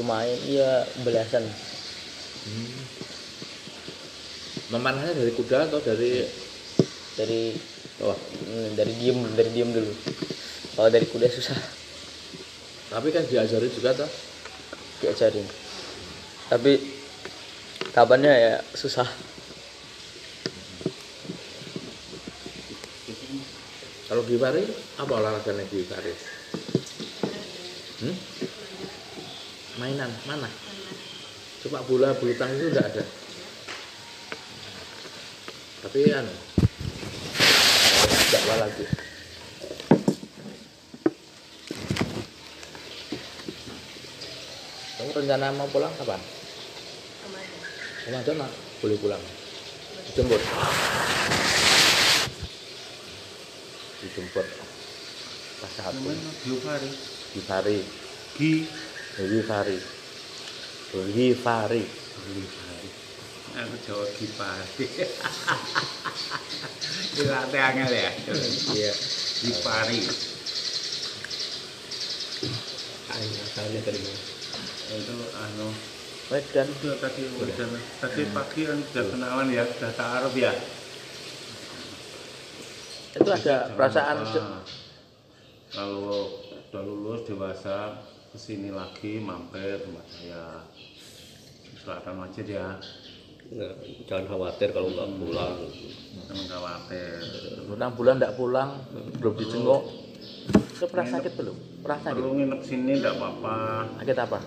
Lumayan iya belasan.
Memanahnya dari kuda atau dari
Dari
oh,
hmm, dari diem dari diem dulu. Kalau dari kuda susah
tapi kan diajari juga toh.
diajarin. Tapi kabarnya ya susah.
Kalau Givari apa olahraganya Givari? Hmm? Mainan mana? Coba bola bulu tangkis itu udah ada. Tapi anu tidak lagi. Kamu rencana mau pulang kapan? Ramadan nak boleh pulang. Dijemput. Dijemput. Pas satu.
Giovanni
Givari.
Gi
Givari. Givari.
aku Jawa Gipari Dilatih angel ya
Iya.
Gipari
Asalnya dari mana?
Itu anu
Medan.
udah tadi tadi pagi kan sudah kenalan ya sudah taaruf ya
Itu ada perasaan
kalau udah lulus dewasa ke sini lagi mampir rumah saya selatan masjid ya
Nah, jangan khawatir kalau nggak pulang.
jangan khawatir
enam bulan tidak pulang, belum dijenguk. Itu pernah sakit belum? Pernah sakit?
perlu nginep sini enggak apa-apa
Sakit apa?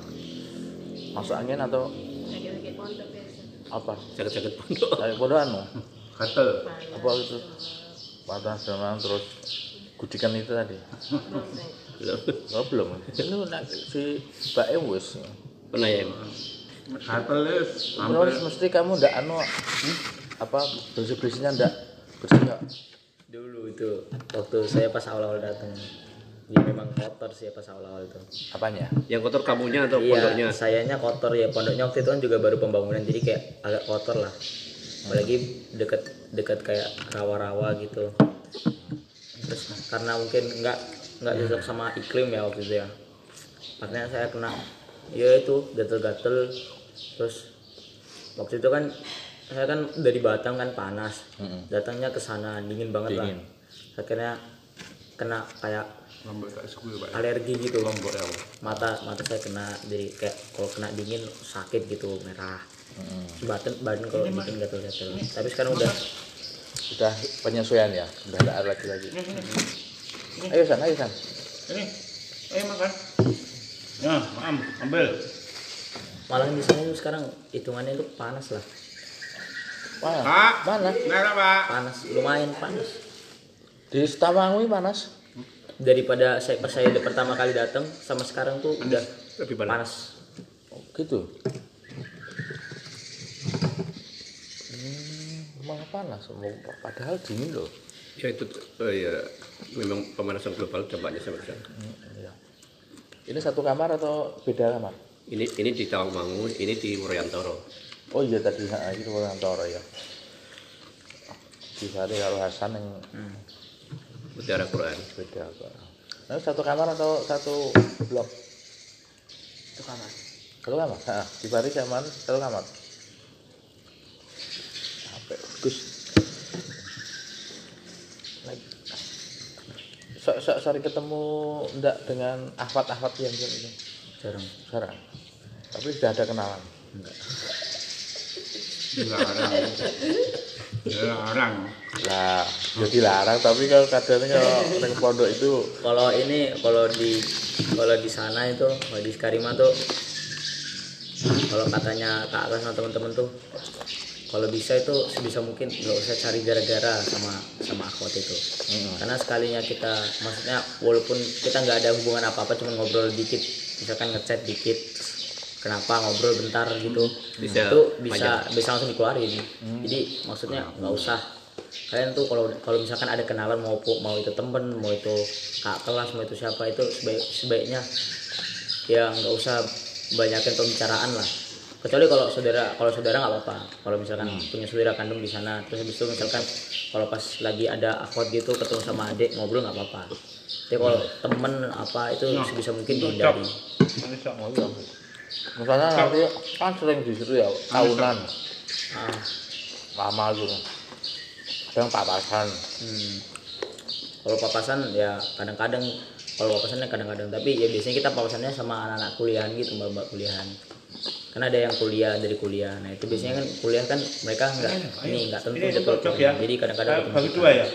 Masuk angin atau
Lagi-lagi pondok biasa.
apa?
Sakit-sakit pondok.
Sakit bodoh anu?
gatel
Apa itu? Patah demam terus gudikan itu tadi.
Belum.
Oh belum. Ini nak si Mbak Em wis.
Pernah ya?
gatel
Terus mesti kamu ndak anu hmm? apa bersih bersihnya ndak bersih nggak?
Dulu itu waktu saya pas awal-awal datang. Ya memang kotor sih pas awal-awal itu.
Apanya?
Yang kotor kamunya atau
Iya,
pondoknya?
sayanya kotor ya. Pondoknya waktu itu kan juga baru pembangunan jadi kayak agak kotor lah. Apalagi deket deket kayak rawa-rawa gitu. Terus karena mungkin nggak nggak cocok sama iklim ya waktu itu ya. Makanya saya kena ya itu gatel-gatel terus waktu itu kan saya kan dari Batam kan panas datangnya ke sana dingin banget
Dingin.
lah akhirnya kena kayak
lombok tak suku pak
alergi gitu.
Lombok ya
mata mata saya kena jadi kayak kalau kena dingin sakit gitu merah. Badan badan kalau bikin gatel-gatel tapi sekarang udah.
Sudah penyesuaian ya? Tidak ada lagi lagi. Ayo san, ayo san.
ini. Ayo makan ya am ambil.
Malah di sana tuh sekarang hitungannya itu panas lah.
Pak pak.
Panas lumayan panas.
Di Setawangi panas.
Daripada saya pas saya pertama kali datang sama sekarang tuh udah
Lebih panas.
panas
Oh, gitu. Hmm, malah panas. Padahal dingin loh.
Ya itu oh ya memang pemanasan global dampaknya sangat besar.
Iya. Ini satu kamar atau beda kamar?
Ini ini di Tawangmangu, ini di Wuryantoro.
Oh iya tadi ha, itu orang Toro ya. Gifari karo Hasan yang
Mutiara Quran.
kok. Nah, satu kamar atau satu blok?
Itu kamar.
Satu kamar? Heeh, Gifari sama satu kamar. Sampai Gus. So, so, sorry ketemu ndak dengan ahwat-ahwat yang ini
Jarang.
sekarang. Tapi sudah ada kenalan.
Larang.
Lah, jadi larang tapi kalau kadang kalau neng pondok itu
Kalau ini kalau di kalau di sana itu kalau di Karima tuh kalau katanya Kak Akan sama teman-teman tuh kalau bisa itu sebisa mungkin nggak usah cari gara-gara sama sama akhwat itu karena sekalinya kita maksudnya walaupun kita nggak ada hubungan apa-apa cuma ngobrol dikit misalkan ngechat dikit kenapa ngobrol bentar gitu.
Bisa
itu bisa bisa langsung dikeluarin. Jadi maksudnya nggak usah. Kalian tuh kalau kalau misalkan ada kenalan mau mau itu temen mau itu kak kelas mau itu siapa itu sebaik, sebaiknya ya nggak usah banyakin pembicaraan lah. Kecuali kalau saudara kalau saudara nggak apa-apa. Kalau misalkan punya saudara kandung di sana terus habis itu misalkan kalau pas lagi ada akhwat gitu ketemu sama adik ngobrol nggak apa-apa. Tapi kalau temen apa itu sebisa mungkin dihindari
misalnya nanti kan sering di situ ya tahunan
ah,
lama gitu. Kadang papasan.
hmm. kalau papasan ya kadang-kadang kalau papasannya kadang-kadang tapi ya biasanya kita papasannya sama anak-anak kuliahan gitu mbak-mbak kuliahan karena ada yang kuliah dari kuliah nah itu biasanya kan kuliah kan mereka nggak ini nggak tentu
Ini
jadwal
untuk ya.
jadi kadang-kadang
Bagi
kita.
dua ya.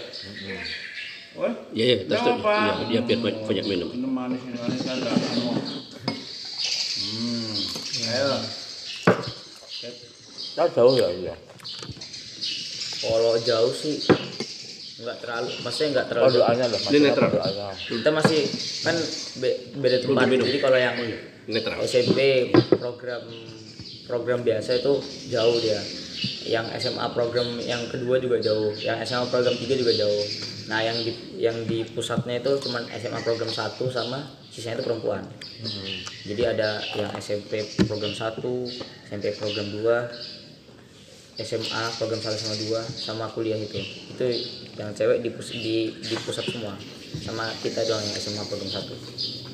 Wah,
Iya, iya, terus
Kenapa, Pak?
ya, dia biar banyak, banyak minum.
Ini manis manis kan enggak anu. Hmm. Ayo.
Jauh ya iya.
kalau jauh sih nggak terlalu maksudnya nggak terlalu
Oh doanya loh.
Ini netral.
Doanya.
kita masih kan be- beda tempat jadi kalau yang
Netral.
SMP program program biasa itu jauh dia yang SMA program yang kedua juga jauh. Yang SMA program tiga juga jauh. Nah yang di yang di pusatnya itu cuman SMA program satu sama sisanya itu perempuan. Jadi ada yang SMP program 1 SMP program 2 SMA program 1 sama 2 sama kuliah itu. Itu yang cewek di, pus- di, di pusat semua. Sama kita doang yang SMA program 1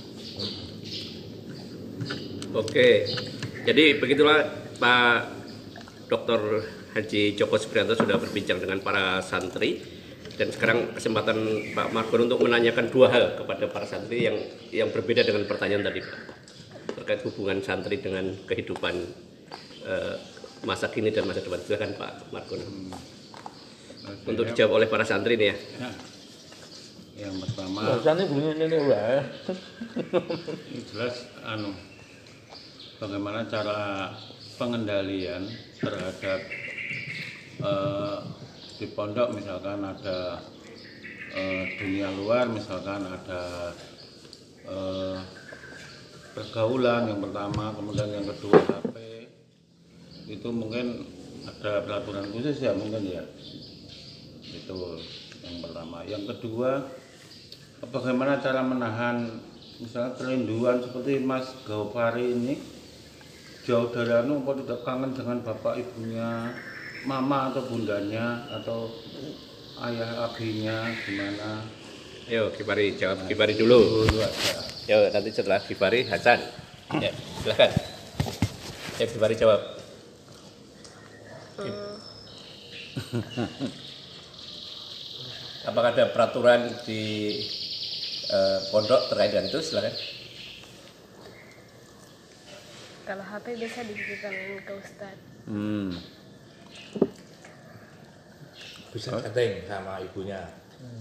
Oke, jadi begitulah Pak Dr. Haji Joko Supriyanto sudah berbincang dengan para santri dan sekarang kesempatan Pak Margon untuk menanyakan dua hal kepada para santri yang yang berbeda dengan pertanyaan tadi Pak terkait hubungan santri dengan kehidupan eh, masa kini dan masa depan. Silakan Pak Margon untuk dijawab oleh para santri nih ya.
Ya. Yang pertama
Biasanya bunyi ini
ini jelas anu bagaimana cara pengendalian terhadap eh, di pondok misalkan ada eh, dunia luar misalkan ada eh, pergaulan yang pertama kemudian yang kedua HP itu mungkin ada peraturan khusus ya mungkin ya. Itu yang pertama. Yang kedua bagaimana cara menahan misalnya kerinduan seperti Mas Gaupari ini jauh dari anu apa tidak kangen dengan bapak ibunya mama atau bundanya atau ayah abinya gimana
Ayo Kibari jawab Kibari dulu.
dulu
Ya nanti setelah Kibari Hasan. Ya, silakan. Ya Kibari jawab. Apakah ada peraturan di eh, pondok terkait dengan itu? Silakan.
Kalau HP bisa dititipkan ke Ustadz.
hmm.
Bisa chatting sama ibunya,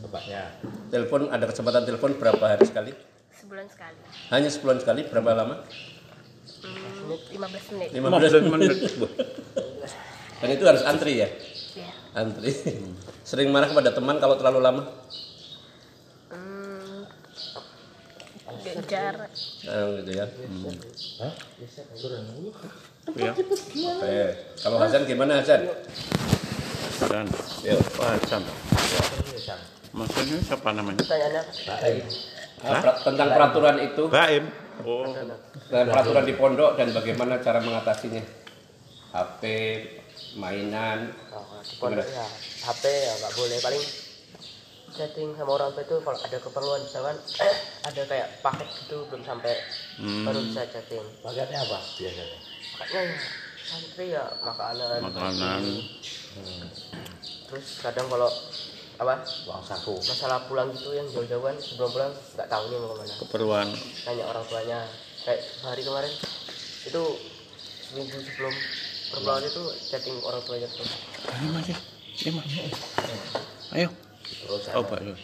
bapaknya.
Telepon ada kesempatan telepon berapa hari sekali?
Sebulan sekali.
Hanya sebulan sekali. Berapa lama?
Hmm, 15 menit.
15 menit. Dan itu harus antri ya?
Ya.
Antri. Sering marah kepada teman kalau terlalu lama?
Hmm, Gejar.
Nah, gitu ya.
ya
Oke. Kalau Hasan gimana Hasan?
dan
Yuk.
Pak Hasan. Maksudnya siapa namanya?
Nah, pra- tentang peraturan itu,
Baim. Oh.
Dan peraturan di pondok dan bagaimana cara mengatasinya. HP, mainan.
Oh, di pondok ya. HP ya nggak boleh. Paling chatting sama orang tua itu kalau ada keperluan misalkan ada kayak paket gitu belum sampai baru bisa chatting.
Paketnya apa biasanya?
makanya ya santri ya makanan.
Makanan.
Terus kadang kalau apa?
Uang saku.
masalah pulang gitu yang jauh-jauhan sebelum pulang nggak tahu nih mau ke mana.
Keperluan.
Tanya orang tuanya kayak hari kemarin itu seminggu sebelum perpulangan itu chatting orang tuanya tuh.
Ayo mas. Ya Iya, mas. Ayo
Terus
oh Yus.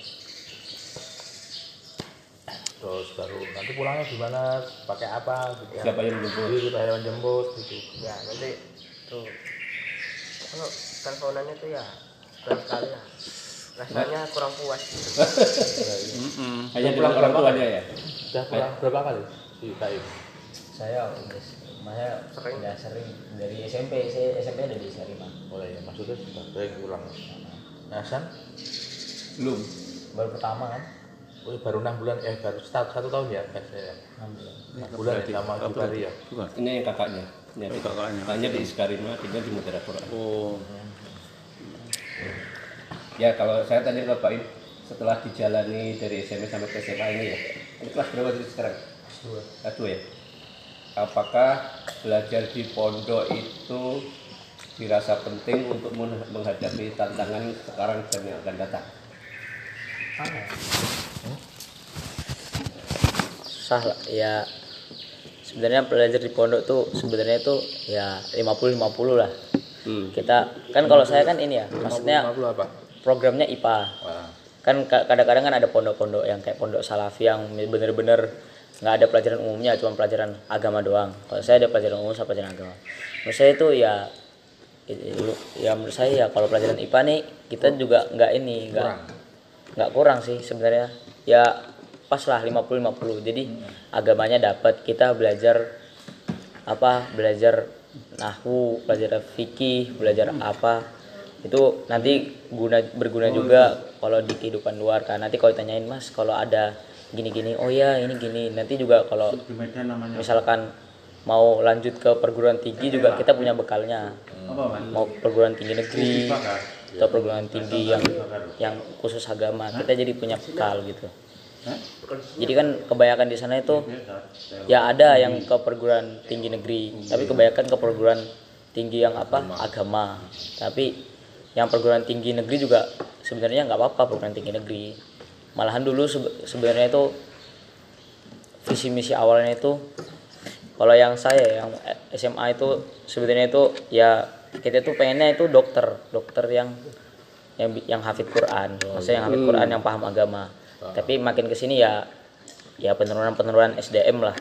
terus baru nanti pulangnya gimana? Pakai apa? Gitu ya.
siapa yang jemput
Jadi pakai hewan jemput gitu.
ya nanti tuh kalau teleponannya tuh ya sekali sekali ya rasanya kurang puas gitu.
hanya pulang orang tuanya ya
Sudah pulang berapa kali? Si Kaim.
saya udah saya
Sering.
udah sering dari SMP saya SMP ada di Sarima
Mulai ya, maksudnya sudah sering pulang. Nah, San,
belum.
Baru pertama kan?
Oh, baru enam bulan, eh baru satu, satu tahun ya? Kayaknya.
enam bulan.
Enam bulan ya sama ya?
bukan?
Ini yang kakaknya. Ini
Oh,
adik.
kakaknya.
kakaknya di Iskarima tinggal di Mutiara Quran
oh.
Ya kalau saya tanya ke Pak Im setelah dijalani dari SMP sampai ke SMA ini ya ini kelas berapa sih sekarang? Kelas dua ya? Apakah belajar di pondok itu dirasa penting untuk men- menghadapi tantangan sekarang dan yang akan datang
susah lah ya. Sebenarnya belajar di pondok tuh sebenarnya tuh ya 50 50 lah.
Hmm.
kita kan kalau saya kan ini ya maksudnya
50 apa?
programnya IPA
Wah,
kan ka- kadang-kadang kan ada pondok-pondok yang kayak pondok salafi yang bener-bener nggak ada pelajaran umumnya cuma pelajaran agama doang. Kalau saya ada pelajaran umum sama pelajaran agama. Menurut saya itu ya ya menurut saya ya kalau pelajaran IPA nih kita juga nggak ini nggak. Nggak kurang sih sebenarnya. Ya pas lah 50-50 jadi agamanya dapat. Kita belajar apa belajar nahwu belajar fikih belajar apa. Itu nanti guna berguna juga kalau di kehidupan luar. Kan nanti kalau ditanyain mas kalau ada gini-gini? Oh ya ini gini. Nanti juga kalau misalkan mau lanjut ke perguruan tinggi juga kita punya bekalnya.
Mas?
Mau perguruan tinggi negeri atau perguruan tinggi yang yang khusus agama kita jadi punya bekal gitu. Jadi kan kebanyakan di sana itu ya ada yang ke perguruan tinggi negeri tapi kebanyakan ke perguruan tinggi yang apa? Agama. Tapi yang perguruan tinggi negeri juga sebenarnya nggak apa-apa perguruan tinggi negeri. Malahan dulu sebe- sebenarnya itu visi misi awalnya itu kalau yang saya yang SMA itu sebenarnya itu ya kita tuh pengennya itu dokter dokter yang yang yang hafid Quran. Maksudnya yang hafid Quran yang paham agama. Tapi makin ke sini ya ya penurunan penurunan SDM lah.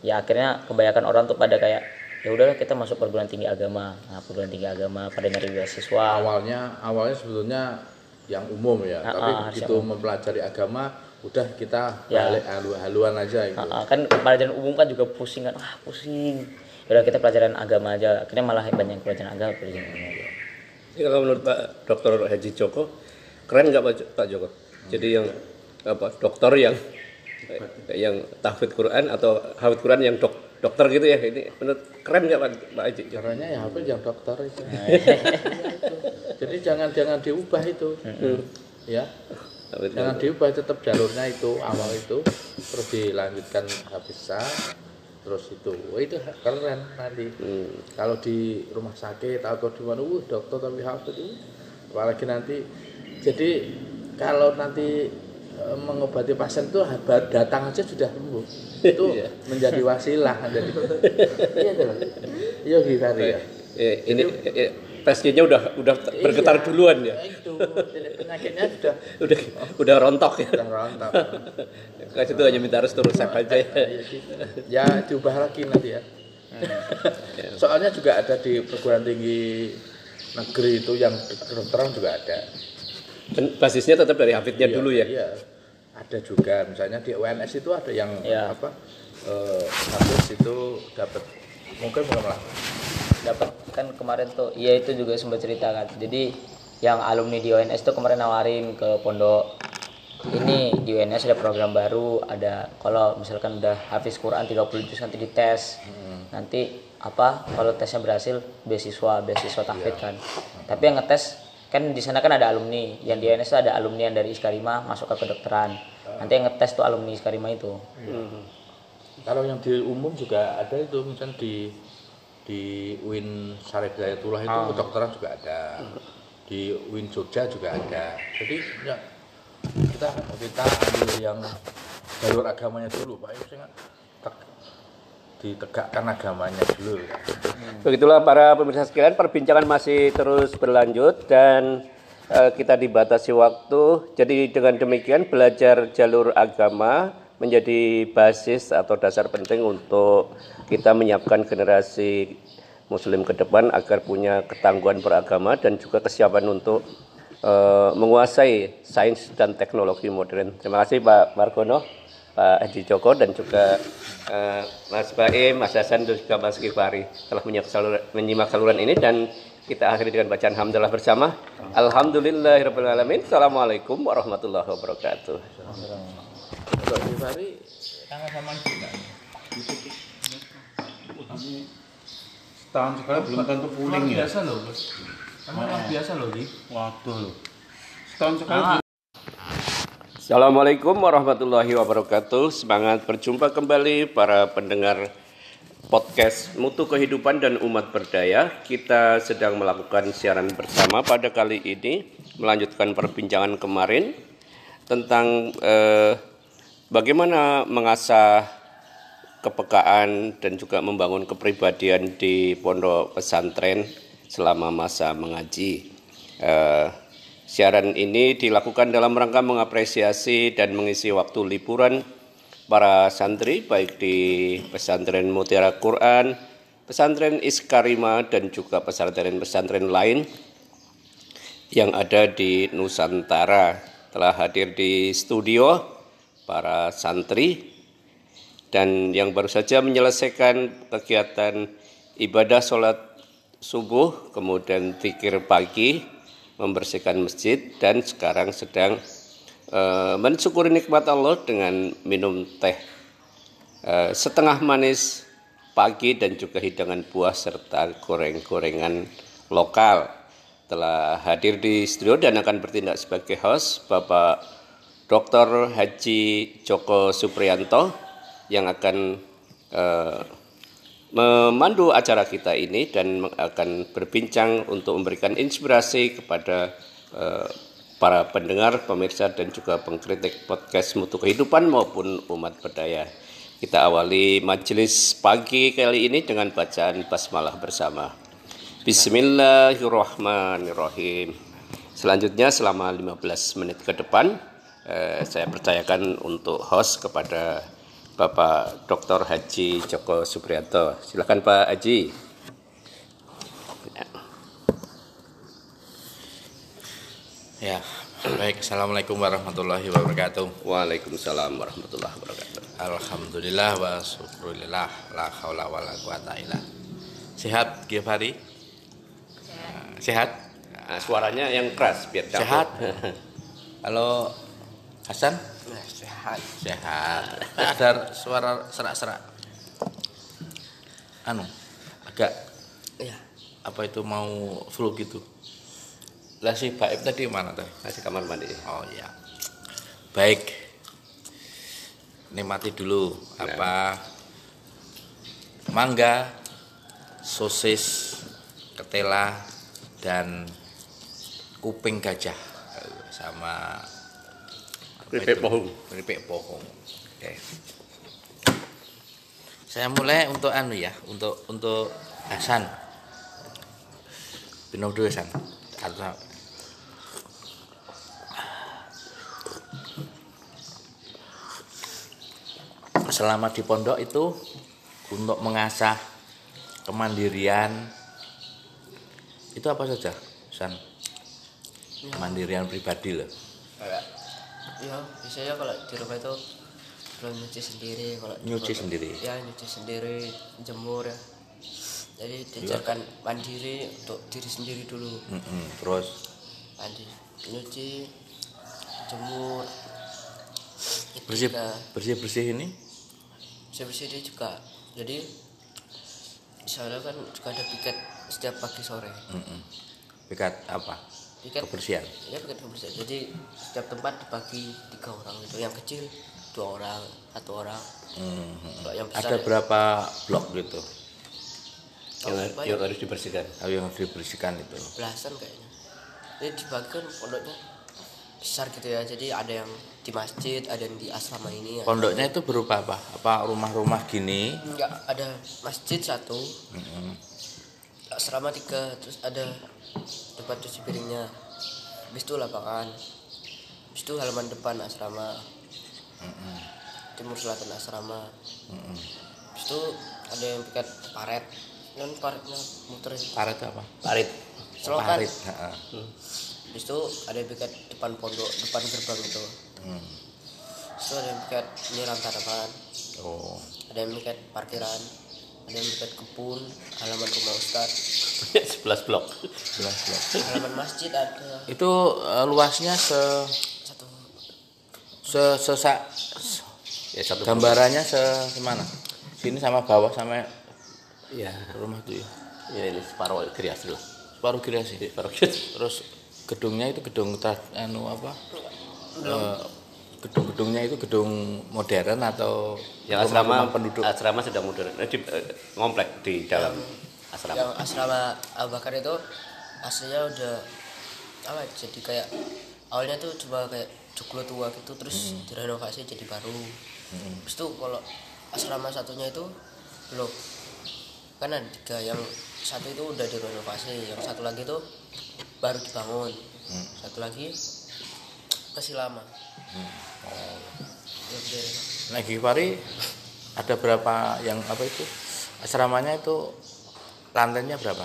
Ya akhirnya kebanyakan orang tuh pada kayak ya udahlah kita masuk perguruan tinggi agama. Nah perguruan tinggi agama pada nyari beasiswa.
Awalnya awalnya sebetulnya yang umum ya,
Ah,
tapi
ah,
begitu
siap.
mempelajari agama udah kita
Ya.
balik halu-haluan aja gitu.
Nah, kan pelajaran umum kan juga pusing kan. Ah pusing udah kita pelajaran agama aja akhirnya malah banyak pelajaran agama pelajaran agama
Ini kalau menurut Pak Dr. Haji Joko, keren nggak Pak, Jo- Pak Joko? Jadi yang apa dokter yang yang tahfidz Quran atau hafid Quran yang dok, dokter gitu ya? Ini menurut keren nggak Pak, Pak Haji?
Caranya ya apa yang dokter itu. Jadi jangan jangan diubah itu. Ya. Jangan diubah tetap jalurnya itu awal itu terus dilanjutkan habisah terus itu Wah, itu keren nanti. Kalau di rumah sakit atau di mana uh dokter tapi hafid itu. Apalagi nanti jadi kalau nanti eh, mengobati pasien itu datang aja sudah sembuh. Itu menjadi wasilah jadi iya tuh iya gimana ya.
Eh, ini tesnya udah udah bergetar duluan ya?
itu jadi penyakitnya sudah
Udah udah rontok ya?
sudah rontok
Kan itu hanya minta resep resep aja ya?
ya diubah lagi nanti ya soalnya juga ada di perguruan tinggi negeri itu yang kedokteran juga ada
Basisnya tetap dari hafidnya
Iya,
dulu ya?
iya ada juga misalnya di UNS itu ada yang
Iya.
apa eh, habis itu dapat mungkin belum lah
dapat kan kemarin tuh iya itu juga sempat cerita kan. Jadi yang alumni di ONS tuh kemarin nawarin ke pondok ini di UNS ada program baru ada kalau misalkan udah hafiz Quran 30 juz nanti dites. Nanti apa kalau tesnya berhasil beasiswa beasiswa tahfidz kan. Tapi yang ngetes kan di sana kan ada alumni. Yang di UNS ada alumni yang dari Iskarima masuk ke kedokteran. Nanti yang ngetes tuh alumni Iskarima itu.
Kalau yang di umum juga ada itu misalnya di di UIN Sarif Hidayatullah itu kedokteran juga ada. Di UIN Jogja juga ada. Jadi ya kita kita ambil yang jalur agamanya dulu, Pak. Tek- ditegakkan agamanya dulu.
Begitulah para pemirsa sekalian, perbincangan masih terus berlanjut dan eh, kita dibatasi waktu. Jadi dengan demikian belajar jalur agama menjadi basis atau dasar penting untuk kita menyiapkan generasi muslim ke depan agar punya ketangguhan beragama dan juga kesiapan untuk eh, menguasai sains dan teknologi modern. Terima kasih Pak Margono. Pak Haji Joko dan juga eh, Mas Baim, Mas Hasan dan juga Mas Kifari telah menyimak saluran, menyimak saluran ini dan kita akhiri dengan bacaan hamdalah bersama. Alhamdulillahirrahmanirrahim. Assalamualaikum warahmatullahi wabarakatuh.
Kalau di Fahri
Setahun sekali belum tentu puling ya.
loh, Bos. Emang luar biasa loh, Di.
Waduh loh. Setahun sekali
Assalamualaikum warahmatullahi wabarakatuh. Semangat berjumpa kembali para pendengar podcast Mutu Kehidupan dan Umat Berdaya. Kita sedang melakukan siaran bersama pada kali ini melanjutkan perbincangan kemarin tentang eh, bagaimana mengasah kepekaan dan juga membangun kepribadian di pondok pesantren selama masa mengaji. Eh, siaran ini dilakukan dalam rangka mengapresiasi dan mengisi waktu liburan para santri baik di pesantren Mutiara Quran, pesantren Iskarima dan juga pesantren-pesantren lain yang ada di Nusantara telah hadir di studio para santri dan yang baru saja menyelesaikan kegiatan ibadah sholat subuh kemudian zikir pagi membersihkan masjid dan sekarang sedang eh, mensyukuri nikmat Allah dengan minum teh eh, setengah manis pagi dan juga hidangan buah serta goreng-gorengan lokal telah hadir di studio dan akan bertindak sebagai host Bapak Dr. Haji Joko Supriyanto yang akan eh, memandu acara kita ini dan akan berbincang untuk memberikan inspirasi kepada eh, para pendengar, pemirsa dan juga pengkritik podcast Mutu Kehidupan maupun umat berdaya. Kita awali majelis pagi kali ini dengan bacaan basmalah bersama. Bismillahirrahmanirrahim. Selanjutnya selama 15 menit ke depan eh, saya percayakan untuk host kepada Bapak Dr. Haji Joko Supriyanto. Silakan Pak Haji.
Ya, baik. Assalamualaikum warahmatullahi wabarakatuh.
Waalaikumsalam warahmatullahi wabarakatuh.
Alhamdulillah wa syukurillah la haula wa la quwata illa. Sehat Gifari? Sehat?
Nah, suaranya yang keras biar capek.
Sehat. Halo Hasan?
sehat
Sehat. Ada suara serak-serak. Anu, agak
ya
apa itu mau flu gitu. Lah si Baib tadi mana tadi?
Masih kamar mandi.
Oh ya. Baik. Nikmati dulu apa mangga, sosis, ketela dan kuping gajah sama
Keripik
itu?
pohon.
Keripik pohon. Oke. Saya mulai untuk anu ya, untuk untuk Hasan. Minum dulu Hasan. Atau selama di pondok itu untuk mengasah kemandirian itu apa saja San kemandirian pribadi loh
ya biasanya kalau di rumah itu belum nyuci sendiri kalau di
Nyuci sendiri?
ya nyuci sendiri jemur ya jadi diajarkan mandiri untuk diri sendiri dulu
Mm-mm. terus
mandi nyuci jemur
bersih
Nah.
bersih bersih ini
saya bersih dia juga jadi misalnya kan juga ada piket setiap pagi sore
Mm-mm. pikat apa kebersihan.
Ya kebersihan. Jadi setiap tempat dibagi tiga orang itu yang kecil dua orang satu orang. Kalau yang besar
ada berapa blok gitu?
Yang, yang harus dibersihkan.
Oh, yang harus dibersihkan itu.
Belasan kayaknya. Jadi dibagi kan pondoknya besar gitu ya. Jadi ada yang di masjid ada yang di asrama ini
pondoknya itu berupa apa? Apa rumah-rumah gini?
Enggak ada masjid satu.
Mm-mm.
asrama tiga terus ada tempat cuci piringnya. Habis itu lapangan. Habis itu halaman depan asrama. Timur selatan asrama. Habis itu ada yang piket paret. Dan paretnya muter
parit apa?
Parit.
selokan.
Parit heeh.
habis itu ada yang piket depan pondok depan gerbang itu.
Hmm.
habis itu ada yang piket nyiram tanaman.
Oh.
Ada yang piket parkiran yang piket kebun halaman rumah ustad
11 blok.
jelas jelas
halaman masjid ada.
Itu eh, luasnya se
satu.
se sesak
Ya satu
gambarannya se semana? Sini sama bawah sama
Ya,
rumah tuh ya.
Ya ini separuh krias dulu.
separuh kira sih
Separuh krias.
terus gedungnya itu gedung tra- anu apa? Eh, gedung-gedungnya itu gedung modern atau
Yang asrama
penduduk?
Asrama sudah modern. Eh, di, eh, ngomplek di dalam asrama.
yang asrama Abu Bakar itu aslinya udah apa jadi kayak awalnya tuh cuma kayak joglo tua gitu terus direnovasi jadi baru. Terus tuh kalau asrama satunya itu belum. Kan ada tiga yang satu itu udah direnovasi yang satu lagi tuh baru dibangun. Satu lagi masih lama udah.
Nah, Gifari ada berapa yang apa itu? Asramanya itu lantainya berapa?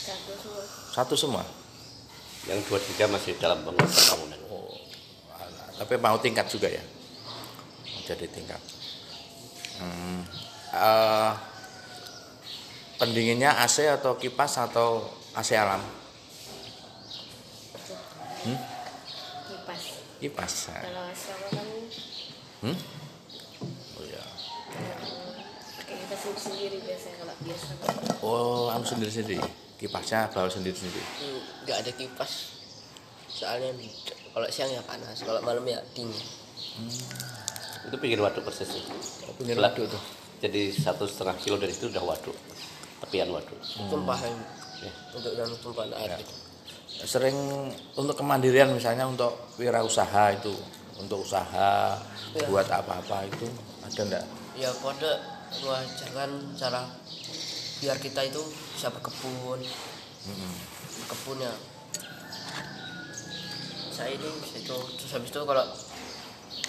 satu semua
Satu semua.
Yang dua tiga masih dalam pembangunan.
Oh, tapi mau tingkat juga ya? Jadi tingkat. Hmm. Eh, pendinginnya AC atau kipas atau AC alam?
kipas
Kipas. Nah.
kalau asrama kan
Hmm? Oh ya.
pakai kipas sendiri sendiri biasanya kalau biasa
Oh, sendiri-sendiri. Kipasnya bawa sendiri-sendiri.
Hmm, nggak ada kipas soalnya kalau siang ya panas kalau malam ya dingin
Itu pinggir waduk persis. sih.
Pinggir
Setelah-
waduk tuh.
Jadi satu setengah kilo dari itu udah waduk. Tepian waduk.
tumpahan
Ya.
untuk yang tumpahan air gitu
Sering untuk kemandirian misalnya untuk wirausaha itu, untuk usaha
Iya.
buat apa-apa itu ada enggak?
ya pada mengajarkan cara biar kita itu bisa berkebun. Kebunnya saya ini bisa itu. Terus habis itu kalau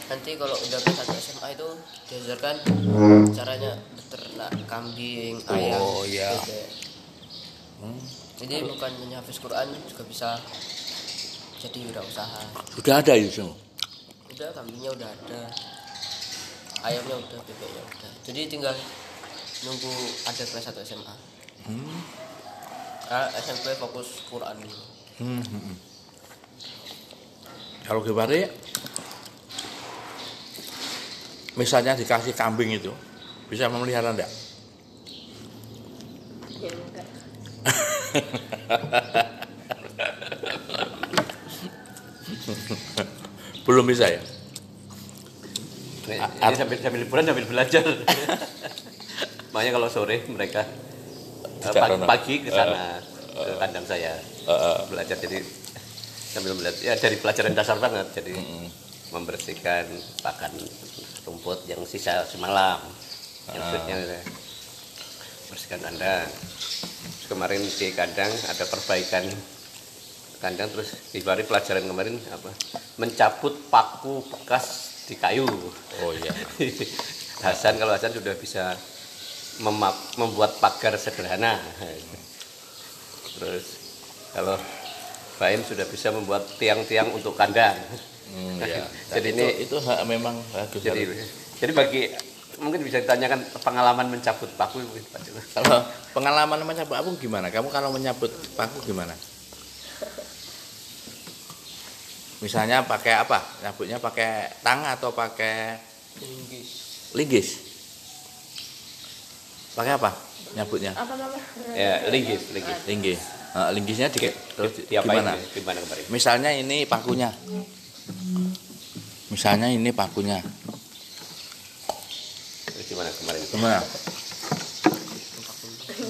nanti kalau udah ke satu SMA itu diajarkan caranya beternak kambing ayam
Oh, iya.
Jadi bukan hanya hafiz Quran juga bisa jadi wirausaha.
Sudah ada itu semua.
udah kambingnya udah ada. Ayamnya udah bebeknya udah. Jadi tinggal nunggu ada kelas 1 SMA karena SMP fokus Quran dulu.
Hmm, hmm, hmm. Kalau Gifari misalnya dikasih kambing itu bisa memelihara enggak?
ya
Belum bisa ya?
Ini sambil, sambil liburan sambil belajar. Makanya kalau sore mereka eh,
Tidak
pagi, pagi ke sana ke kandang saya. belajar jadi sambil belajar. Ya dari pelajaran dasar banget. Jadi membersihkan pakan rumput yang sisa semalam. Yang yang bersihkan kandang kemarin di kandang ada perbaikan kandang terus di hari pelajaran kemarin apa mencabut paku bekas di kayu
Oh iya.
Hasan kalau Hasan sudah bisa membuat pagar sederhana. Terus kalau Baim sudah bisa membuat tiang-tiang untuk kandang.
Hmm, iya.
Jadi
itu,
ini-
itu hak memang bagus.
Jadi jadi bagi mungkin bisa ditanyakan pengalaman mencabut paku mungkin Pak Joko.
Kalau pengalaman menyabut aku gimana? Kamu kalau menyabut paku gimana? misalnya pakai apa nyabutnya pakai tang atau pakai
linggis
linggis pakai apa nyabutnya
Apa mama?
Ya, linggis, linggis.
linggis Nah, linggisnya di, terus di- gimana
Gimana kemarin?
misalnya ini pakunya misalnya ini pakunya
gimana kemarin?
gimana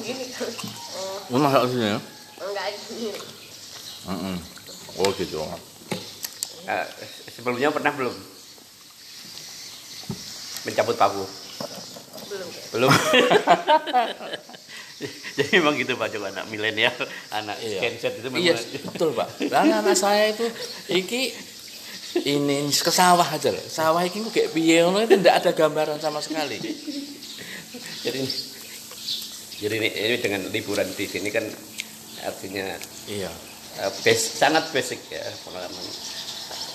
Gini.
Lu masak sini ya?
Enggak gini.
Mm-mm. Oh gitu.
Eh, sebelumnya pernah belum mencabut paku?
Belum.
Belum. Jadi memang gitu Pak Joko anak milenial, anak
Iya.
Gen Z itu memang
Iya, betul Pak. Lah anak saya itu iki ini ke sawah aja loh. Sawah kok kayak piye ngono itu tidak ada gambaran sama sekali.
jadi ini jadi ini, ini dengan liburan di sini kan artinya
Iya.
eh, bas- sangat basic ya pengalaman.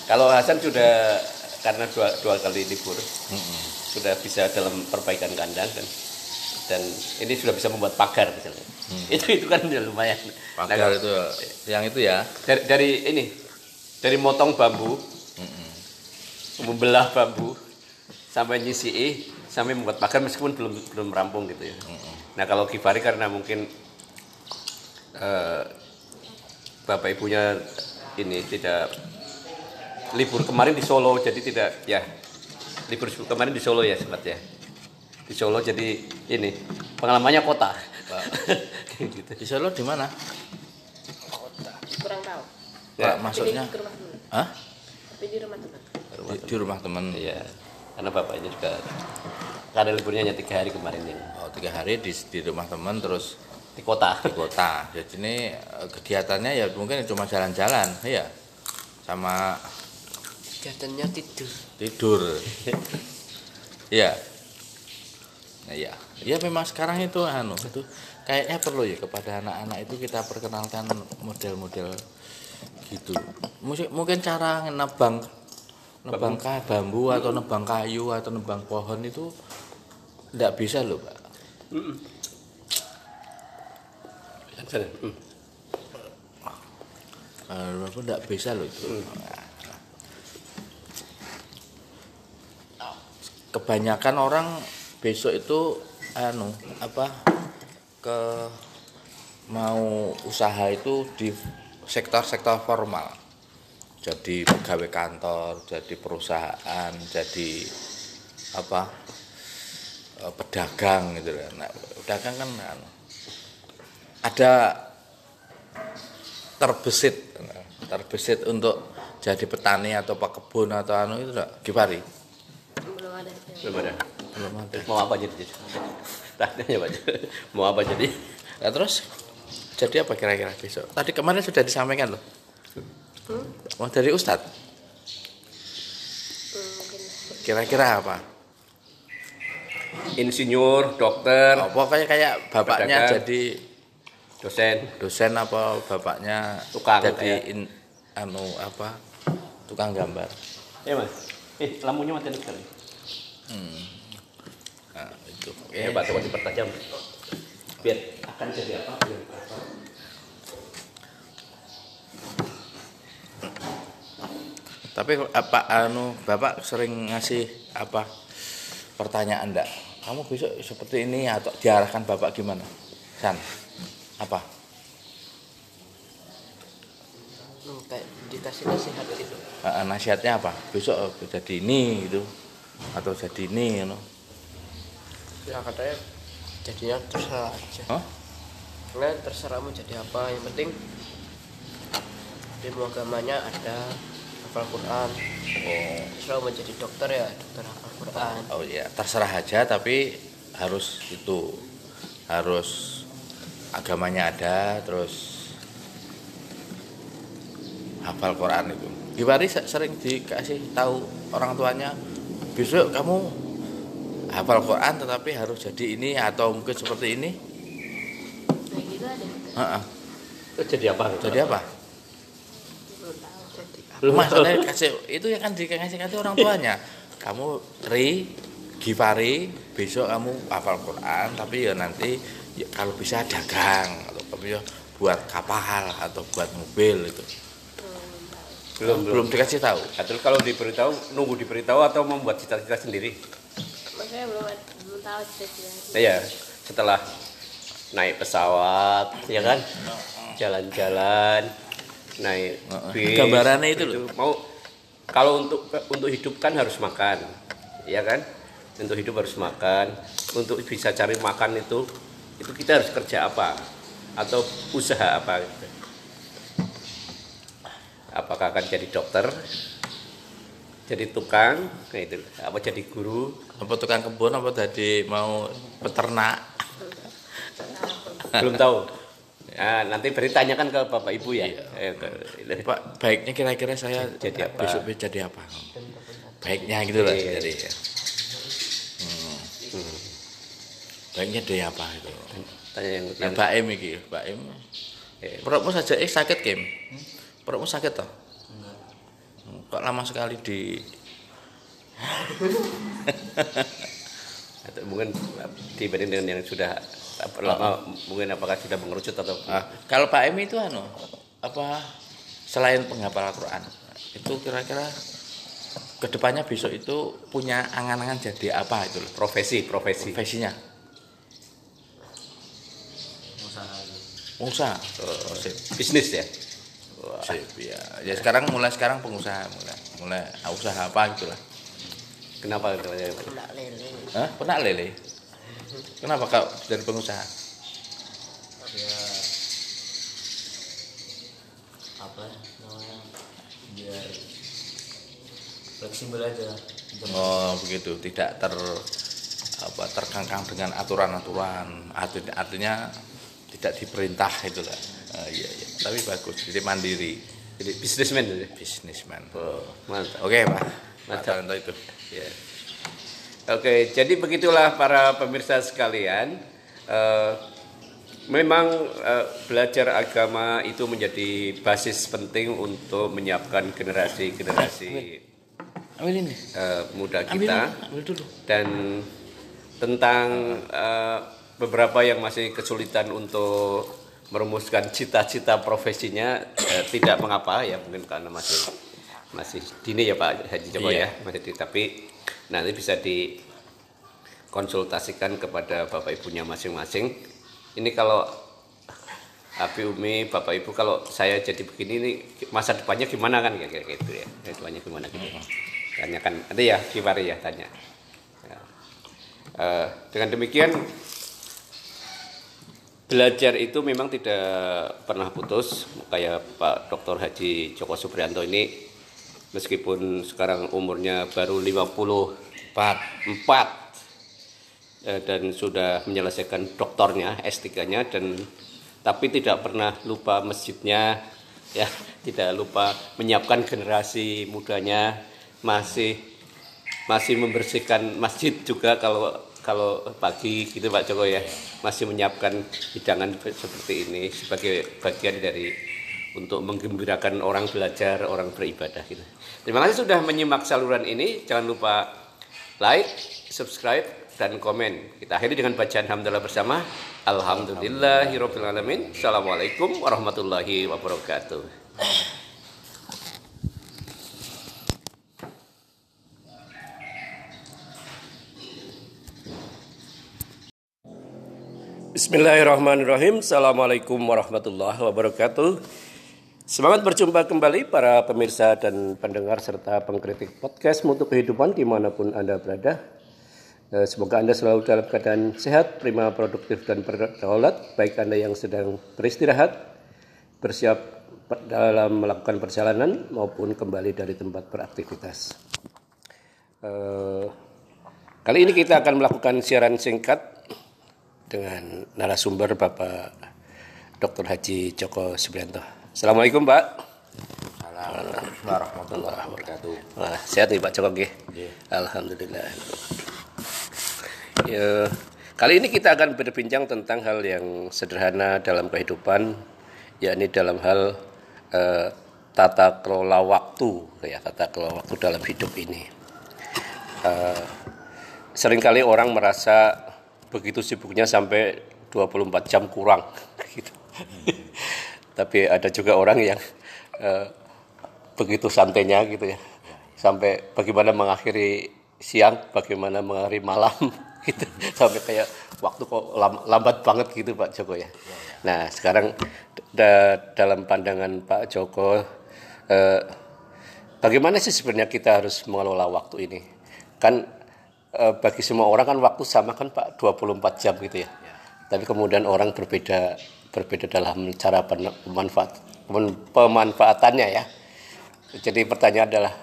Kalau Hasan sudah karena dua, dua kali libur sudah bisa dalam perbaikan kandang dan dan ini sudah bisa membuat pagar misalnya. Itu itu kan udah lumayan. Nah,
Pagar
kalau-
itu yang itu ya.
dari, dari ini dari motong bambu membelah bambu sampai nyisi sampai membuat pagar meskipun belum belum rampung gitu ya nah kalau Kifari karena mungkin eh, bapak ibunya ini tidak libur kemarin di Solo jadi tidak ya libur kemarin di Solo ya sempat ya di Solo jadi ini pengalamannya kota Kayak gitu
Di Solo di mana?
Kurang tahu.
Ya.
Pak, maksudnya?
Tapi di rumah teman. Di rumah teman.
Di, di rumah teman.
Iya, karena bapaknya juga karena liburnya hanya tiga hari kemarin ini
Oh, tiga hari di, di rumah teman terus
di kota.
di kota. Jadi ini eh, kegiatannya ya mungkin cuma jalan-jalan, ya. Sama
kegiatannya tidur
tidur. Iya. Nah, iya. Iya memang sekarang itu anu itu kayaknya perlu ya kepada anak-anak itu kita perkenalkan model-model gitu. Mungkin mungkin cara nebang nebang ka- bambu atau nebang kayu atau nebang pohon itu tidak bisa loh, Pak.
Hmm.
Eh, apa tidak bisa loh itu. Kebanyakan orang besok itu anu apa ke mau usaha itu di sektor-sektor formal. Jadi pegawai kantor, jadi perusahaan, jadi apa eh, pedagang gitu kan. Nah, pedagang kan anu, ada terbesit terbesit untuk jadi petani atau pekebun atau anu itu enggak Gipari
Belum ada.
Belum ada.
belum ada
Mau apa jadi? Tanya Pak. Mau apa jadi?
Nah, terus jadi apa kira-kira besok tadi kemarin sudah disampaikan loh mau dari Ustadz
Hmm,
kira-kira apa
Insinyur, dokter,
oh, pokoknya kayak bapaknya
Pedagang.
jadi
dosen.
dosen apa bapaknya
Tukang,
jadi
kayak.
in- anu apa tukang gambar
Eh mas, eh lampunya mati sekali.
nah, itu oke
Eh Pak, coba dipertajam. Biar akan jadi apa? Biar apa?
Tapi apa anu Bapak sering ngasih apa pertanyaan enggak? Kamu besok seperti ini atau diarahkan Bapak gimana? San. Apa?
hmm, kayak dikasih nasihat gitu
Eh, nasihatnya apa? Besok jadi ini gitu atau jadi ini you know.
ya katanya jadinya terserah aja
Hah?
Nah, terserah mau jadi apa yang penting ilmu agamanya ada hafal Quran
Oh,
terserah mau jadi dokter ya dokter hafal Quran
oh ya, terserah aja tapi harus itu harus agamanya ada terus hafal Quran itu. Se- sering dikasih tahu orang tuanya besok kamu hafal Quran tetapi harus jadi ini atau mungkin seperti ini.
Nah, gitu ada.
Heeh.
Terus jadi apa?
Jadi apa?
Belum.
Belum
Masalahnya kasih itu yang kan dikasih kasih orang tuanya. Kamu Ri, Gifari, besok kamu hafal Quran, tapi ya nanti ya kalau bisa dagang atau tapi ya buat kapal atau buat mobil itu.
Belum,
belum dikasih tahu.
Atau kalau diberitahu, nunggu diberitahu atau membuat cita-cita sendiri?
Maksudnya belum belum tahu cita-cita.
Nah, ya, setelah naik pesawat, ya kan? Jalan-jalan, naik bis.
Gambarannya itu loh.
Mau kalau untuk untuk hidup kan harus makan, ya kan? Untuk hidup harus makan. Untuk bisa cari makan itu, itu kita harus kerja apa? Atau usaha apa? gitu. Apakah akan jadi dokter? Jadi tukang, nah itu. Apa jadi guru?
Apa tukang kebun apa tadi mau peternak?
belum tahu. Ya, nanti beri tanyakan ke bapak ibu ya. Eh, ke-
Pak, baiknya kira-kira saya
Jadi apa?
besok jadi apa? Baiknya gitu lah
Iya.
jadi ya. Hmm. Baiknya dia apa itu?
Tanya yang,
Yang Mbak Em iki, Mbak Em.
Eh.
Perutmu saja eh sakit, Kim. Perutmu sakit toh? Hmm, Kok lama sekali di
atau mungkin dibanding dengan yang sudah mungkin apakah sudah mengerucut atau
Ah, kalau Pak Em itu anu apa selain penghafal Al-Quran itu kira-kira ke depannya besok itu punya angan-angan jadi apa itu loh?
Profesi profesi.
Profesinya. Pengusaha. Oh, sip,
bisnis ya?
Sip, ya. ya sekarang mulai sekarang pengusaha mulai. Mulai ah, usaha apa gitu lah
kenapa namanya?
Penak lele.
Hah? Penak lele kenapa kau jadi pengusaha
ya apa namanya biar fleksibel aja
Oh begitu, tidak ter apa terkangkang dengan aturan-aturan. Arti- Artinya tidak diperintah itulah. Ah, iya iya. Tapi bagus, jadi mandiri,
jadi bisnismen ya?
bisnisman.
oh, mantap
Oke pak,
Mantap.
itu.
Ya. Oke, jadi begitulah para pemirsa sekalian. Eh, memang eh, belajar agama itu menjadi basis penting untuk menyiapkan generasi-generasi eh, muda kita dan tentang eh, beberapa yang masih kesulitan untuk merumuskan cita-cita profesinya eh, tidak mengapa ya mungkin karena masih masih dini ya Pak Haji Joko
Iya.
ya masih di, tapi nanti bisa dikonsultasikan kepada bapak ibunya masing-masing. Ini kalau Abi Umi Bapak Ibu kalau saya jadi begini ini masa depannya gimana kan? Kayak gitu ya. Depannya gimana gitu tanyakan nanti ya Kiwari ya tanya. Ya. Eh, dengan demikian belajar itu memang tidak pernah putus. Kayak Pak Dr. Haji Joko Suprianto ini meskipun sekarang umurnya baru 54 eh, dan sudah menyelesaikan doktornya S3-nya dan tapi tidak pernah lupa masjidnya ya tidak lupa menyiapkan generasi mudanya masih masih membersihkan masjid juga kalau kalau pagi gitu Pak Joko ya masih menyiapkan hidangan seperti ini sebagai bagian dari untuk menggembirakan orang belajar, orang beribadah gitu. Terima kasih sudah menyimak saluran ini. Jangan lupa like, subscribe dan komen. Kita akhiri dengan bacaan hamdalah bersama. Alhamdulillahirabbil alamin. Assalamualaikum warahmatullahi wabarakatuh. Bismillahirrahmanirrahim. Assalamualaikum warahmatullahi wabarakatuh. Semangat berjumpa kembali para pemirsa dan pendengar serta pengkritik podcast Mutu Kehidupan di mana pun Anda berada. Eh, Semoga Anda selalu dalam keadaan sehat, prima, produktif, dan berdaulat. Baik Anda yang sedang beristirahat, bersiap dalam melakukan perjalanan maupun kembali dari tempat beraktivitas. Eh, Kali ini kita akan melakukan siaran singkat dengan narasumber Bapak Dr. Haji Joko Subrianto. Assalamualaikum Pak.
Assalamualaikum warahmatullahi wabarakatuh.
Wah, sehat nih Pak Joko nggih? Alhamdulillah. Ya, kali ini kita akan berbincang tentang hal yang sederhana dalam kehidupan, yakni dalam hal eh, tata kelola waktu, ya tata kelola waktu dalam hidup ini. Eh, sering kali orang merasa begitu sibuknya sampai 24 jam kurang gitu. Tapi ada juga orang yang eh, begitu santainya gitu ya. Sampai bagaimana mengakhiri siang, bagaimana mengakhiri malam gitu. Sampai kayak waktu kok lam- lambat banget gitu Pak Joko ya. Nah, sekarang da- dalam pandangan Pak Joko eh, bagaimana sih sebenarnya kita harus mengelola waktu ini? Kan eh, bagi semua orang kan waktu sama kan Pak 24 jam gitu ya. Tapi kemudian orang berbeda berbeda dalam cara pemanfaat peman- pemanfaatannya ya. Jadi pertanyaan adalah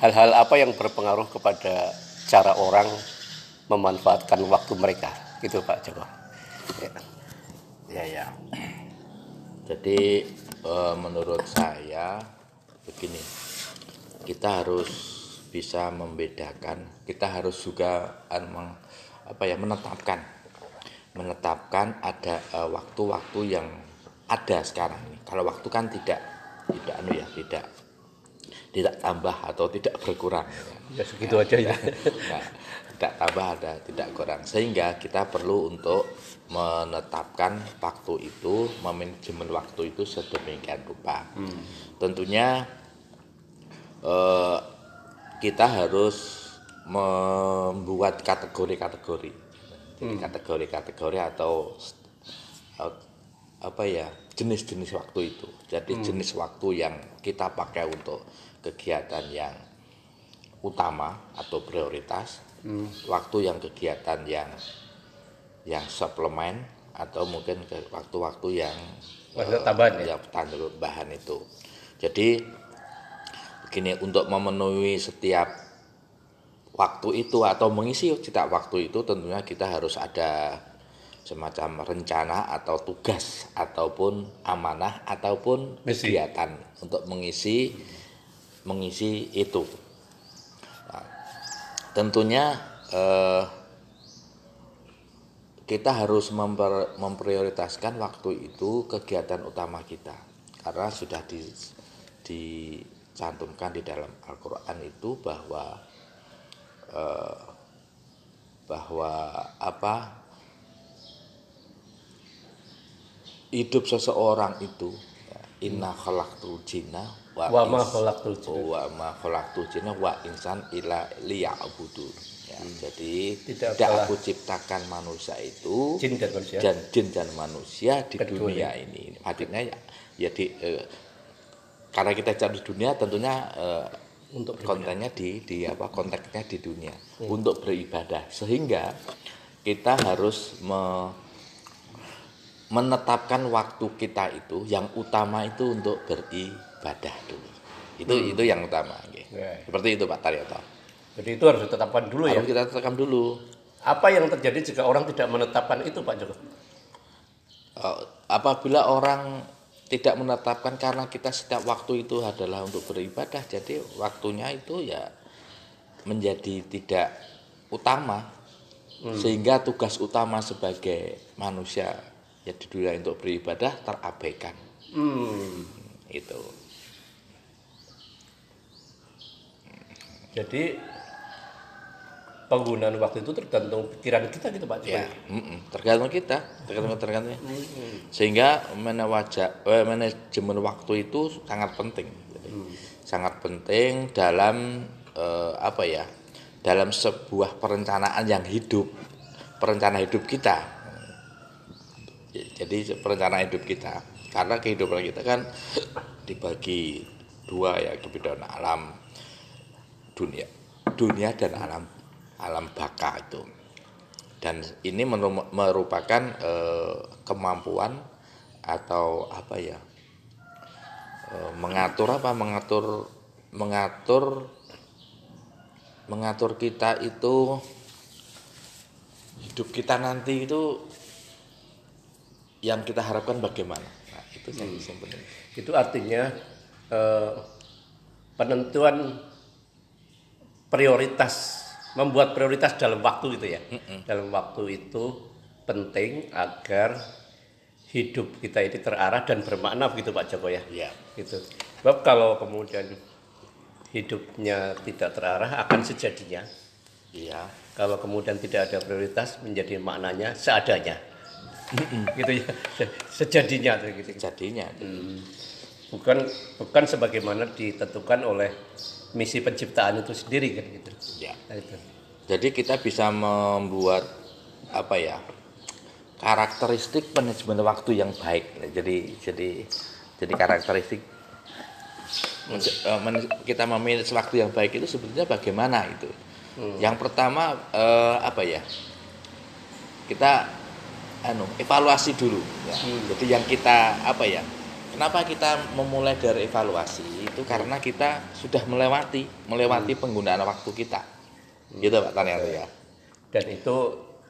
hal-hal apa yang berpengaruh kepada cara orang memanfaatkan waktu mereka gitu Pak Joko. Ya.
Ya ya. Jadi eh, menurut saya begini, kita harus bisa membedakan, kita harus juga eh, apa ya menetapkan, menetapkan ada eh, waktu-waktu yang ada sekarang ini. Kalau waktu kan tidak tidak anu ya tidak tidak tambah atau tidak berkurang.
Ya segitu aja ya.
Nah, tidak tambah ada tidak kurang sehingga kita perlu untuk menetapkan waktu itu memanajemen waktu itu sedemikian rupa tentunya eh, kita harus membuat kategori-kategori Jadi kategori-kategori atau apa ya jenis-jenis waktu itu. Jadi jenis waktu yang kita pakai untuk kegiatan yang utama atau prioritas, waktu yang kegiatan yang yang suplemen atau mungkin ke waktu-waktu yang
tambahan ya?
yang tambahan itu. Jadi begini untuk memenuhi setiap waktu itu atau mengisi setiap waktu itu tentunya kita harus ada semacam rencana atau tugas ataupun amanah ataupun
Misi.
kegiatan untuk mengisi mengisi itu. Nah, tentunya eh, kita harus memper- memprioritaskan waktu itu kegiatan utama kita karena sudah di, dicantumkan di dalam Al-Qur'an itu bahwa eh, bahwa apa hidup seseorang itu ya, inna khalaqtul jinna wa,
Wa ma khalaqtul jinna.
wa ma khalaqtul jinna wa insan ila liya'budun. Ya, jadi
Tidak
tidak aku ciptakan manusia itu
Jin dan manusia.
dan jin dan manusia di
Kedua
dunia ini. Artinya ya, ya di eh, karena kita cari dunia tentunya eh,
Untuk
kontennya di di apa konteksnya di dunia
Hmm.
untuk beribadah sehingga kita harus me- menetapkan waktu kita itu yang utama itu untuk beribadah dulu itu itu yang utama.
Hmm. Ya.
seperti itu Pak Taryoto
Jadi itu harus ditetapkan dulu ya.
harus kita tekan dulu
Apa yang terjadi jika orang tidak menetapkan itu Pak Joko?
Eh, apabila orang tidak menetapkan karena kita setiap waktu itu adalah untuk beribadah jadi waktunya itu ya menjadi tidak utama. Sehingga tugas utama sebagai manusia ya di dunia untuk beribadah terabaikan.
Hmm.
itu
Jadi penggunaan waktu itu tergantung pikiran kita gitu Pak
ya tergantung kita tergantung tergantung. Sehingga eh, manajemen waktu itu sangat penting. Jadi, sangat penting dalam eh, apa ya dalam sebuah perencanaan yang hidup perencana hidup kita. Jadi perencanaan hidup kita. Karena kehidupan kita kan dibagi dua ya kehidupan alam dunia. Dunia dan alam alam baka itu. Dan ini meru- merupakan eh, kemampuan atau apa ya eh, mengatur apa mengatur mengatur mengatur kita itu hidup kita nanti itu yang kita harapkan bagaimana. Nah, itu yang yang penting
Itu artinya eh, penentuan prioritas, membuat prioritas dalam waktu itu ya. Dalam waktu itu penting agar hidup kita ini terarah dan bermakna begitu Pak Joko ya.
ya
Gitu. Sebab kalau kemudian hidupnya tidak terarah akan sejadinya.
iya
Kalau kemudian tidak ada prioritas menjadi maknanya seadanya. gitu ya. Se- Sejadinya tuh gitu.
jadinya
bukan bukan sebagaimana ditentukan oleh misi penciptaan itu sendiri kan gitu.
Ya.
Nah, itu.
Jadi kita bisa membuat apa ya karakteristik manajemen waktu yang baik. Jadi jadi jadi karakteristik men- kita memanage waktu yang baik itu sebetulnya bagaimana itu. Yang pertama eh, apa ya kita anu evaluasi dulu. ya. Jadi yang kita apa ya kenapa kita memulai dari evaluasi itu karena kita sudah melewati melewati penggunaan waktu kita. Gitu Pak Tanianto ya.
Dan itu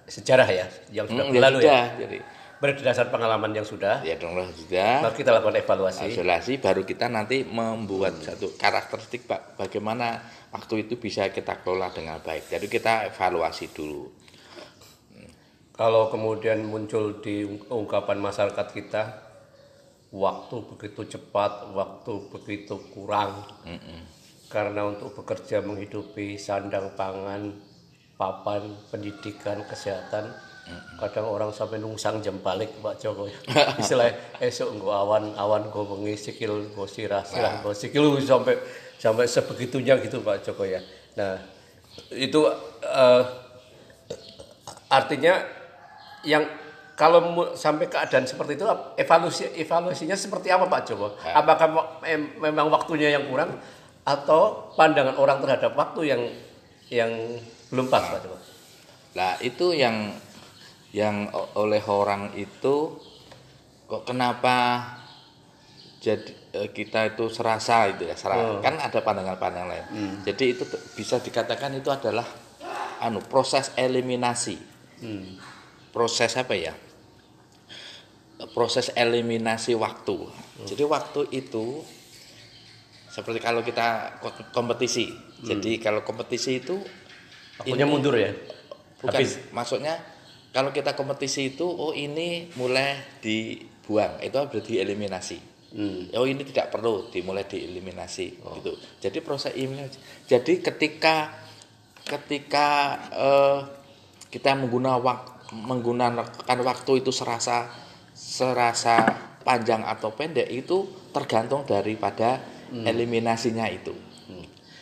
sejarah ya yang sudah
Hmm,
berlalu ya.
sudah. Jadi
Berdasar pengalaman yang sudah,
ya dong sudah.
maka kita lakukan evaluasi.
Isolasi baru kita nanti membuat satu karakteristik Pak bagaimana waktu itu bisa kita kelola dengan baik. Jadi kita evaluasi dulu.
Kalau kemudian muncul di ungkapan masyarakat kita, waktu begitu cepat, waktu begitu kurang. Karena untuk bekerja menghidupi sandang pangan, papan, pendidikan, kesehatan, kadang orang sampai nungsang jam balik Pak Joko. Istilah esok nggo awan, awan nggo bengi, sikil nggo sirah, sirah nggo sikil sampai sampai sebegitunya gitu Pak Joko ya. Nah, itu eh, artinya yang kalau sampai keadaan seperti itu evaluasi evaluasinya seperti apa Pak Joko? Apakah wa- em- memang waktunya yang kurang atau pandangan orang terhadap waktu yang yang belum pas Pak Joko?
Nah itu yang yang oleh orang itu kok kenapa jadi eh, kita itu serasa itu ya serasa kan ada pandangan-pandangan lain. Jadi itu bisa dikatakan itu adalah anu proses eliminasi. Proses apa ya? Proses eliminasi waktu. Jadi waktu itu seperti kalau kita ko- kompetisi. Jadi kalau kompetisi itu
Waktunya mundur ya.
Bukan,
Habis.
maksudnya kalau kita kompetisi itu oh ini mulai dibuang, itu berarti eliminasi. Oh ini tidak perlu dimulai dieliminasi gitu. Jadi proses eliminasi. Jadi ketika ketika eh, kita menggunakan wak- menggunakan waktu itu serasa serasa panjang atau pendek itu tergantung daripada eliminasinya itu.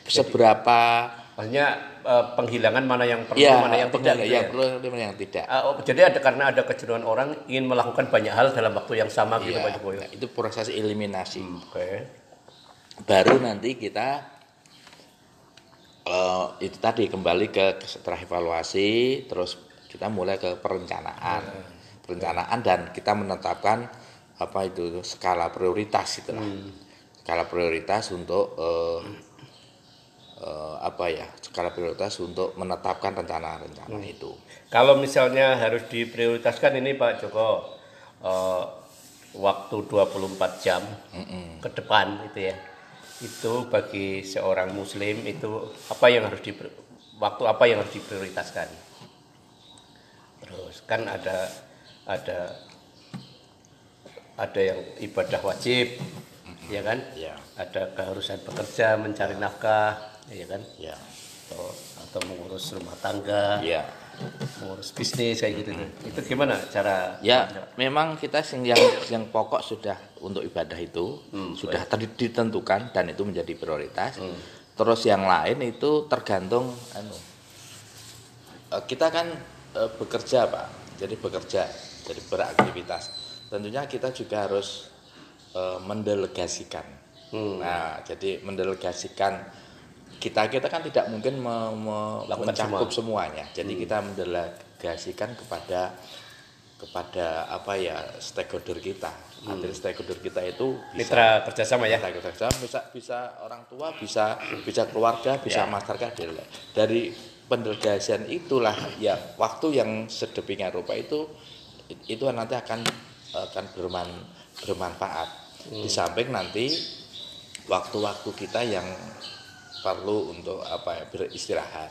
Seberapa
Maksudnya eh, penghilangan mana yang perlu,
ya
mana yang tidak. gitu
yang
ya?
perlu mana yang tidak.
Ah, oh, jadi ada karena ada kecenderungan orang ingin melakukan banyak hal dalam waktu yang sama gitu
Iya,
Pak
nah, itu proses eliminasi.
Oke.
Baru nanti kita eh, itu tadi kembali ke setelah evaluasi, terus kita mulai ke perencanaan, perencanaan dan kita menetapkan apa itu skala prioritas itulah, skala prioritas untuk eh, eh, apa ya skala prioritas untuk menetapkan rencana-rencana itu.
Kalau misalnya harus diprioritaskan ini Pak Joko eh, waktu 24 jam ke depan itu ya. Itu bagi seorang muslim itu apa yang harus di waktu apa yang harus diprioritaskan. Terus kan ada ada ada yang ibadah wajib ya kan?
Ya.
Ada keharusan bekerja, mencari nafkah, ya kan?
Ya,
Atau, atau mengurus rumah tangga
ya.
mengurus bisnis kayak gitu itu gimana cara
Ya, memang kita yang yang pokok sudah untuk ibadah itu sudah tadi ditentukan dan itu menjadi prioritas. Terus yang lain itu tergantung anu. eh, Kita kan eh, bekerja, Pak. Jadi bekerja, jadi beraktivitas. Tentunya kita juga harus eh, mendelegasikan. Nah, jadi mendelegasikan kita kita kan tidak mungkin me- me-
Lakukan
mencakup semuanya. Jadi kita mendelegasikan kepada kepada apa ya stakeholder kita. Artinya stakeholder kita itu bisa
mitra kerjasama ya
Mitra kerjasama bisa bisa orang tua, bisa bisa keluarga, bisa
Ya.
masyarakat dari- dari pendelegasian itulah ya waktu yang sedemikian rupa itu itu nanti akan akan berman, bermanfaat. Di samping nanti waktu-waktu kita yang perlu untuk apa ya beristirahat.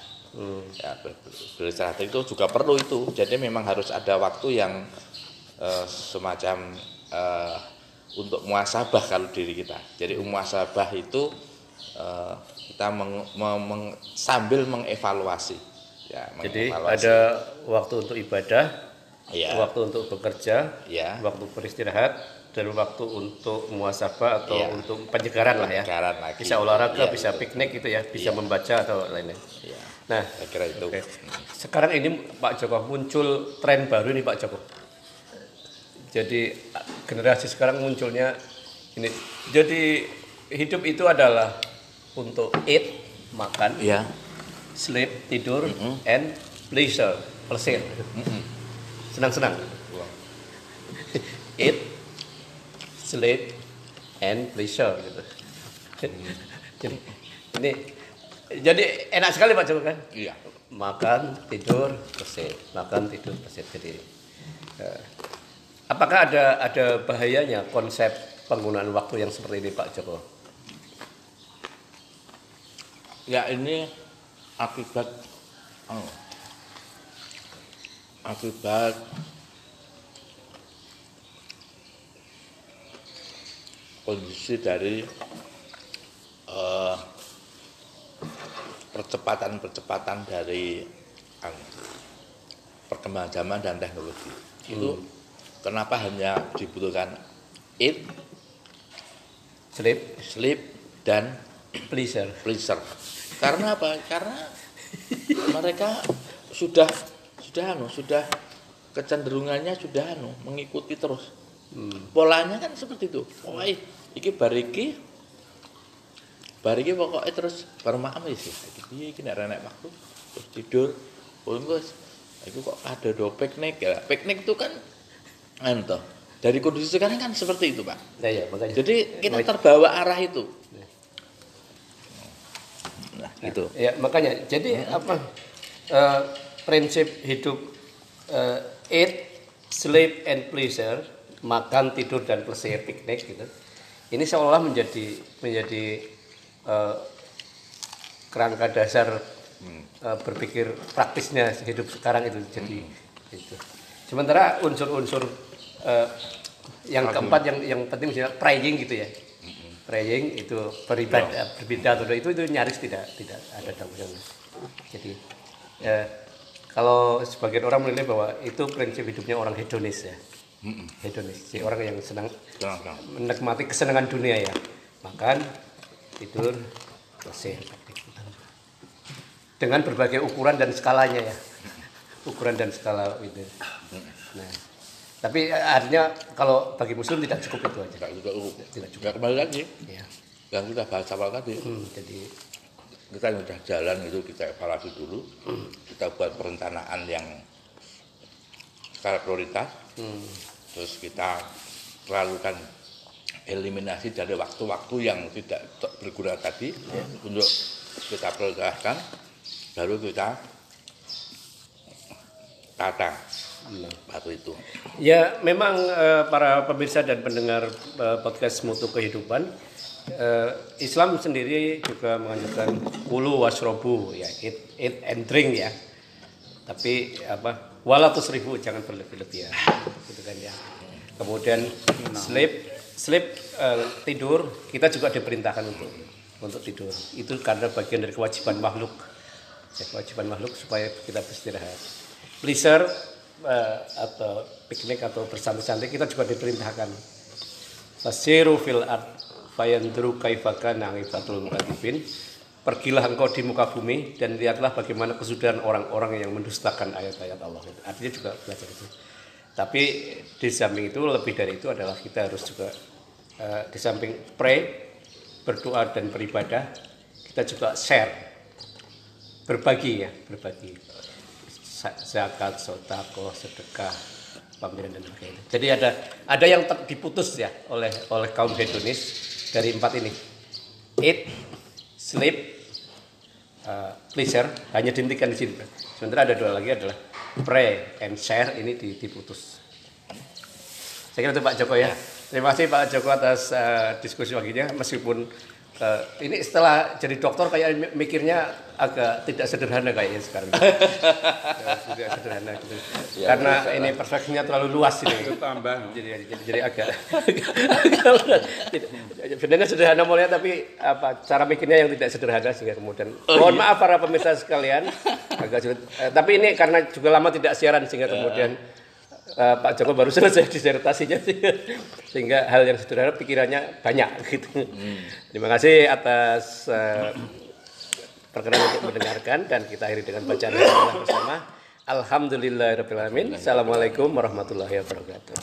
Ya, ber- ber- beristirahat itu juga perlu itu. Jadi memang harus ada waktu yang eh, semacam eh, untuk muasabah kalau diri kita. Jadi muasabah itu eh, kita meng- meng- meng- sambil mengevaluasi. Ya,
jadi
mengevaluasi.
ada waktu untuk ibadah
Iya.
waktu untuk bekerja,
Iya.
waktu beristirahat, dan waktu untuk muasabah atau
Iya.
untuk penyegaran lah ya.
Penyegaran lagi.
Bisa olahraga,
Iya,
bisa
betul.
piknik gitu ya, bisa
Iya.
membaca atau lainnya.
Iya.
Nah,
Saya kira itu.
Oke. Sekarang ini Pak Joko muncul tren baru nih Pak Joko. Jadi generasi sekarang munculnya ini. Jadi hidup itu adalah untuk eat, makan,
Iya.
sleep, tidur, and pleasure, plesir. Senang-senang. eat, sleep, and pleasure gitu. jadi ini jadi enak sekali Pak Joko kan?
Iya.
makan tidur bersih makan tidur bersih jadi eh, apakah ada ada bahayanya konsep penggunaan waktu yang seperti ini Pak Joko
Ya ini akibat oh, akibat kondisi dari eh, percepatan-percepatan dari anu, perkembangan zaman dan teknologi. Itu kenapa hanya dibutuhkan eat,
sleep
sleep dan
pleasure
pleasure. Karena apa? Karena mereka sudah sudah anu, sudah kecenderungannya sudah anu, mengikuti terus. Polanya kan seperti itu. Pokoknya iki bariki bariki pokoknya terus baru makan wis. Iki piye iki nek renek waktu terus tidur. Wis. Iku kok ada do piknik ya. Piknik itu kan anu toh. Dari kondisi sekarang kan seperti itu, Pak.
ya ya makanya
Jadi kita terbawa arah itu. Nah, itu.
ya makanya jadi apa eh, prinsip hidup eh, eat sleep and pleasure makan tidur dan plesir piknik gitu. Ini seolah menjadi menjadi eh, kerangka dasar eh, berpikir praktisnya hidup sekarang itu jadi itu. Sementara unsur-unsur eh, yang keempat yang yang penting misalnya praying gitu ya. Praying itu beribadah berbeda atau itu itu nyaris tidak tidak ada dampaknya jadi eh, kalau sebagian orang menilai bahwa itu prinsip hidupnya orang hedonis ya. Hedonis. Jadi orang yang senang menikmati kesenangan dunia ya. Makan tidur bersih. Dengan berbagai ukuran dan skalanya ya. Ukuran dan skala itu. Nah tapi artinya kalau bagi muslim tidak cukup itu aja.
Tidak juga
Tidak
juga kembali lagi.
Ya
yang kita bahas awal tadi.
Hmm, jadi
kita yang udah jalan itu kita evaluasi dulu. Kita buat perencanaan yang skala prioritas. Terus kita lakukan eliminasi dari waktu-waktu yang tidak berguna tadi untuk kita prioritaskan baru kita tata baru itu.
Ya, memang eh, para pemirsa dan pendengar eh, podcast Mutu Kehidupan, eh, Islam sendiri juga menganjurkan kulu wasrobu, ya, eat, eat and drink ya. Tapi apa? Walatus ribu jangan berlebih-lebihan, gitu kan ya. Kemudian sleep, sleep eh, tidur kita juga diperintahkan untuk untuk tidur. Itu karena bagian dari kewajiban makhluk, ya, kewajiban makhluk supaya kita beristirahat. Pleasure eh, atau piknik atau bersantai-santai kita juga diperintahkan fasiru fil ard fayandru kaifa kana ibatul mukadzibin pergilah engkau di muka bumi dan lihatlah bagaimana kesudahan orang-orang yang mendustakan ayat-ayat Allah artinya juga belajar itu. Tapi di samping itu lebih dari itu adalah kita harus juga eh, di samping pray berdoa dan beribadah kita juga share. Berbagi ya berbagi. Zakat, sodako, sedekah, pameran dan sebagainya. Jadi ada ada yang diputus ya oleh oleh kaum hedonis dari empat ini. Eat, sleep, uh, pleasure hanya dihentikan di sini. Sementara ada dua lagi adalah pray and share ini di- diputus. Saya kira itu Pak Joko ya. Terima kasih Pak Joko atas uh, diskusi paginya meskipun uh, ini setelah jadi dokter kayak mikirnya agak tidak sederhana kayaknya sekarang. Ya, tidak sederhana gitu. Karena ini perspektifnya terlalu luas ini.
Itu tambah.
Jadi, jadi, jadi agak, tidak- sebenarnya sederhana mulia tapi apa cara mikirnya yang tidak sederhana sehingga kemudian mohon maaf para pemirsa sekalian agak sulit. Eh, tapi ini karena juga lama tidak siaran sehingga kemudian eh, Pak Joko baru selesai disertasinya sehingga hal yang sederhana pikirannya banyak gitu. Terima kasih atas eh, perkenan untuk mendengarkan dan kita akhiri dengan bacaan bersama. Alhamdulillahirobbilalamin. Assalamualaikum warahmatullahi wabarakatuh.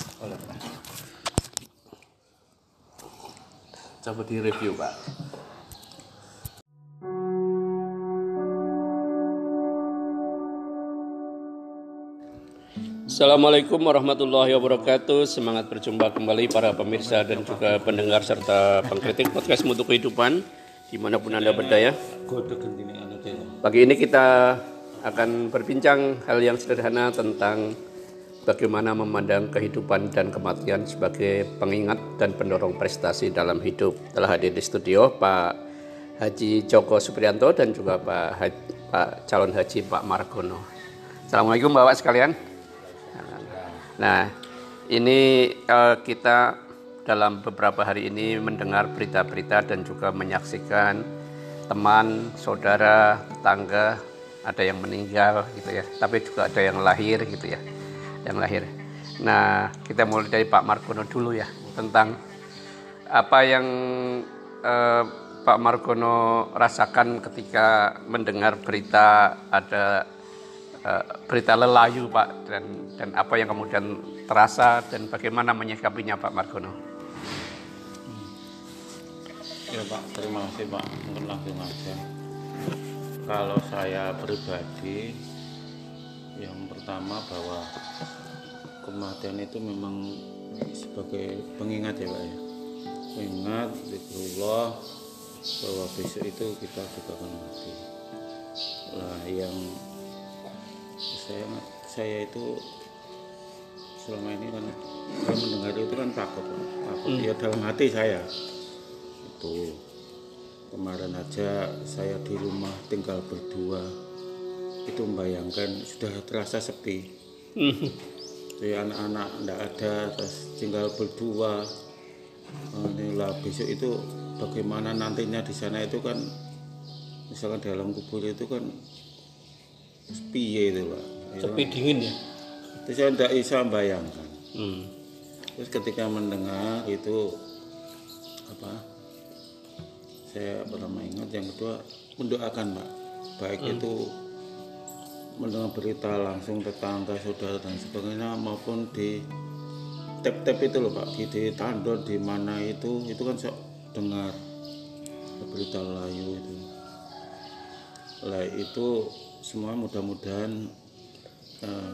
Coba di review Pak. Assalamualaikum warahmatullahi wabarakatuh. Semangat berjumpa kembali para pemirsa dan juga pendengar serta pengkritik podcast Mutu Kehidupan di mana pun anda berdaya. Pagi ini kita akan berbincang hal yang sederhana tentang bagaimana memandang kehidupan dan kematian sebagai pengingat dan pendorong prestasi dalam hidup. Telah hadir di studio Pak Haji Joko Supriyanto dan juga Pak, Haji, Pak calon haji Pak Margono. Assalamualaikum Bapak sekalian. Nah, ini eh, kita dalam beberapa hari ini mendengar berita-berita dan juga menyaksikan teman, saudara, tetangga ada yang meninggal gitu ya, tapi juga ada yang lahir gitu ya, yang lahir. Nah, kita mulai dari Pak Margono dulu ya tentang apa yang eh, Pak Margono rasakan ketika mendengar berita ada berita lelayu Pak dan dan apa yang kemudian terasa dan bagaimana menyikapinya Pak Margono.
Ya Pak, terima kasih Pak. Mungkin langsung aja. Kalau saya pribadi, yang pertama bahwa kematian itu memang sebagai pengingat ya Pak ya. Pengingat Allah bahwa besok itu kita juga akan mati. Lah yang saya saya itu selama ini kan saya mendengar itu kan takut takut. Ya dalam hati saya. Itu. Kemarin aja saya di rumah tinggal berdua. Itu membayangkan sudah terasa sepi. Jadi anak-anak tidak ada terus tinggal berdua. Oh, inilah besok itu bagaimana nantinya di sana itu kan misalkan dalam kubur itu kan sepi itu pak
Sepi dingin ya.
itu saya tidak bisa membayangkan
Hmm.
Terus ketika mendengar itu apa? Saya pertama ingat yang kedua mendoakan Pak. Baik itu mendengar berita langsung tetangga, saudara dan sebagainya maupun di tap-tap itu loh Pak, di, di tandon di mana itu itu kan saya dengar berita layu itu. Lah itu semua mudah-mudahan eh,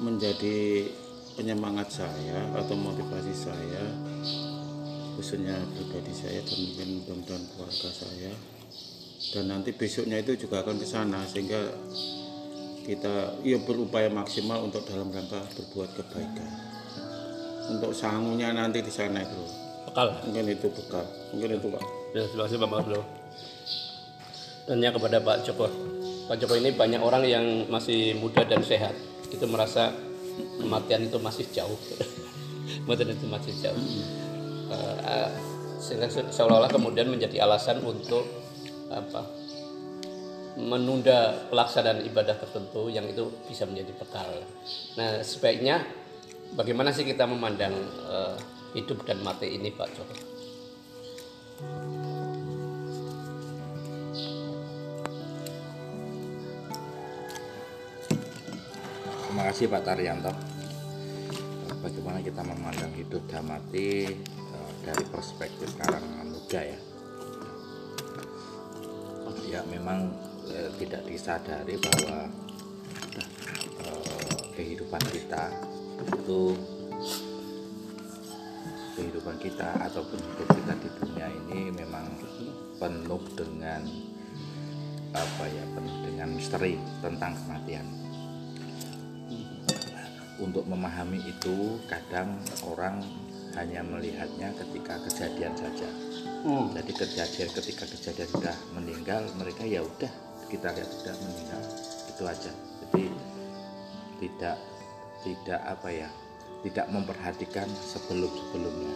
menjadi penyemangat saya atau motivasi saya khususnya pribadi saya dan mungkin mudah-mudahan keluarga saya dan nanti besoknya itu juga akan ke sana sehingga kita ya berupaya maksimal untuk dalam rangka berbuat kebaikan untuk sangunya nanti di sana itu
Bekal.
mungkin itu bekal mungkin itu pak
Ya, terima kasih Pak Margono. Tanya kepada Pak Joko. Pak Joko ini banyak orang yang masih muda dan sehat. Itu merasa kematian itu masih jauh. kematian itu masih jauh. Eh, sehingga se- seolah-olah kemudian menjadi alasan untuk apa? menunda pelaksanaan ibadah tertentu yang itu bisa menjadi bekal. Nah, sebaiknya bagaimana sih kita memandang eh, hidup dan mati ini, Pak Joko?
Terima kasih Pak Taryanto. Bagaimana kita memandang hidup dan mati eh, dari perspektif karangan muda ya. Ya memang eh, tidak disadari bahwa eh, kehidupan kita itu kehidupan kita ataupun hidup kita di dunia ini memang penuh dengan apa ya penuh dengan misteri tentang kematian untuk memahami itu kadang orang hanya melihatnya ketika kejadian saja. Jadi kejadian ketika kejadian sudah meninggal mereka ya udah kita lihat sudah meninggal itu aja. Jadi tidak tidak apa ya tidak memperhatikan sebelum sebelumnya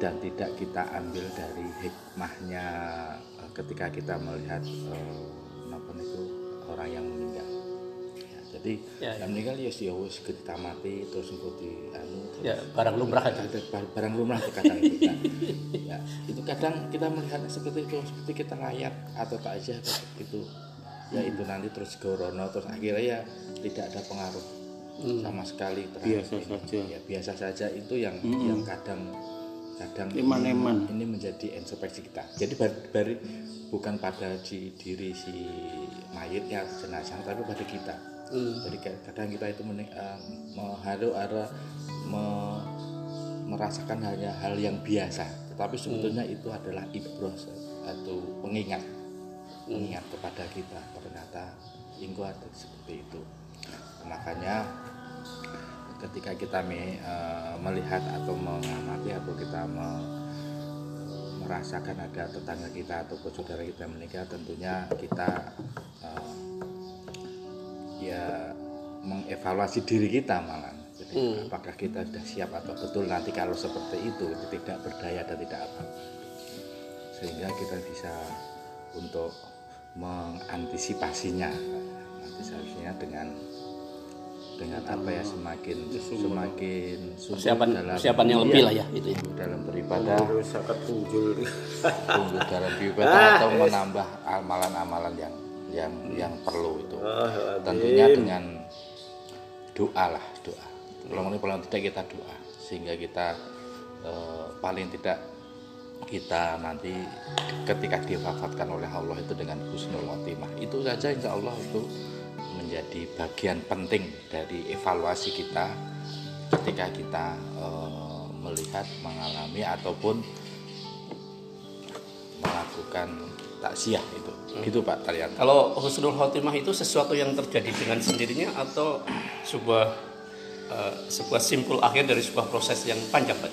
dan tidak kita ambil dari hikmahnya eh, ketika kita melihat eh, apa itu orang yang meninggal. Ya. jadi
Ya,
yang meninggal ya ya wis ditamati terus engko di anu terus
Ya, barang lumrah
bar- barang rumah itu kadang itu nah, ya, itu kadang kita melihatnya seperti itu seperti kita layak atau tak aja itu ya itu nanti terus gorono terus akhirnya ya tidak ada pengaruh sama sekali terhadap
Biasa
ini.
saja.
ya biasa saja itu yang yang kadang kadang
Iman-iman.
ini menjadi introspeksi kita jadi bar- bari bukan pada di diri si mayitnya jenazah tapi pada kita jadi ka- kadang kita itu menik, eh, mengharu ada me- merasakan hanya hal yang biasa. Tetapi sebetulnya itu adalah ibroh atau pengingat. Pengingat kepada kita. Ternyata ingko ada seperti itu. Makanya ketika kita me- eh, melihat atau mengamati atau kita me- merasakan ada tetangga kita atau saudara kita menikah tentunya kita eh, ya mengevaluasi diri kita malah. Jadi apakah kita sudah siap atau betul nanti kalau seperti itu tidak berdaya dan tidak apa. Sehingga kita bisa untuk mengantisipasinya. Nanti seharusnya dengan dengan apa ya semakin semakin
Persiapan
dalam
persiapan yang lebih
iya,
lah ya itu ya.
dalam beribadah. tunggu dalam beribadah atau menambah amalan-amalan yang yang yang perlu itu. Tentunya dengan doa lah doa. Kalau paling tidak kita doa sehingga kita eh, paling tidak kita nanti ketika diwafatkan oleh Allah itu dengan husnul khotimah itu saja insya Allah itu menjadi bagian penting dari evaluasi kita ketika kita eh, melihat mengalami ataupun melakukan takziah itu. Gitu Pak Tarian
Kalau husnul khotimah itu sesuatu yang terjadi dengan sendirinya atau sebuah eh, sebuah simpul akhir dari sebuah proses yang panjang Pak?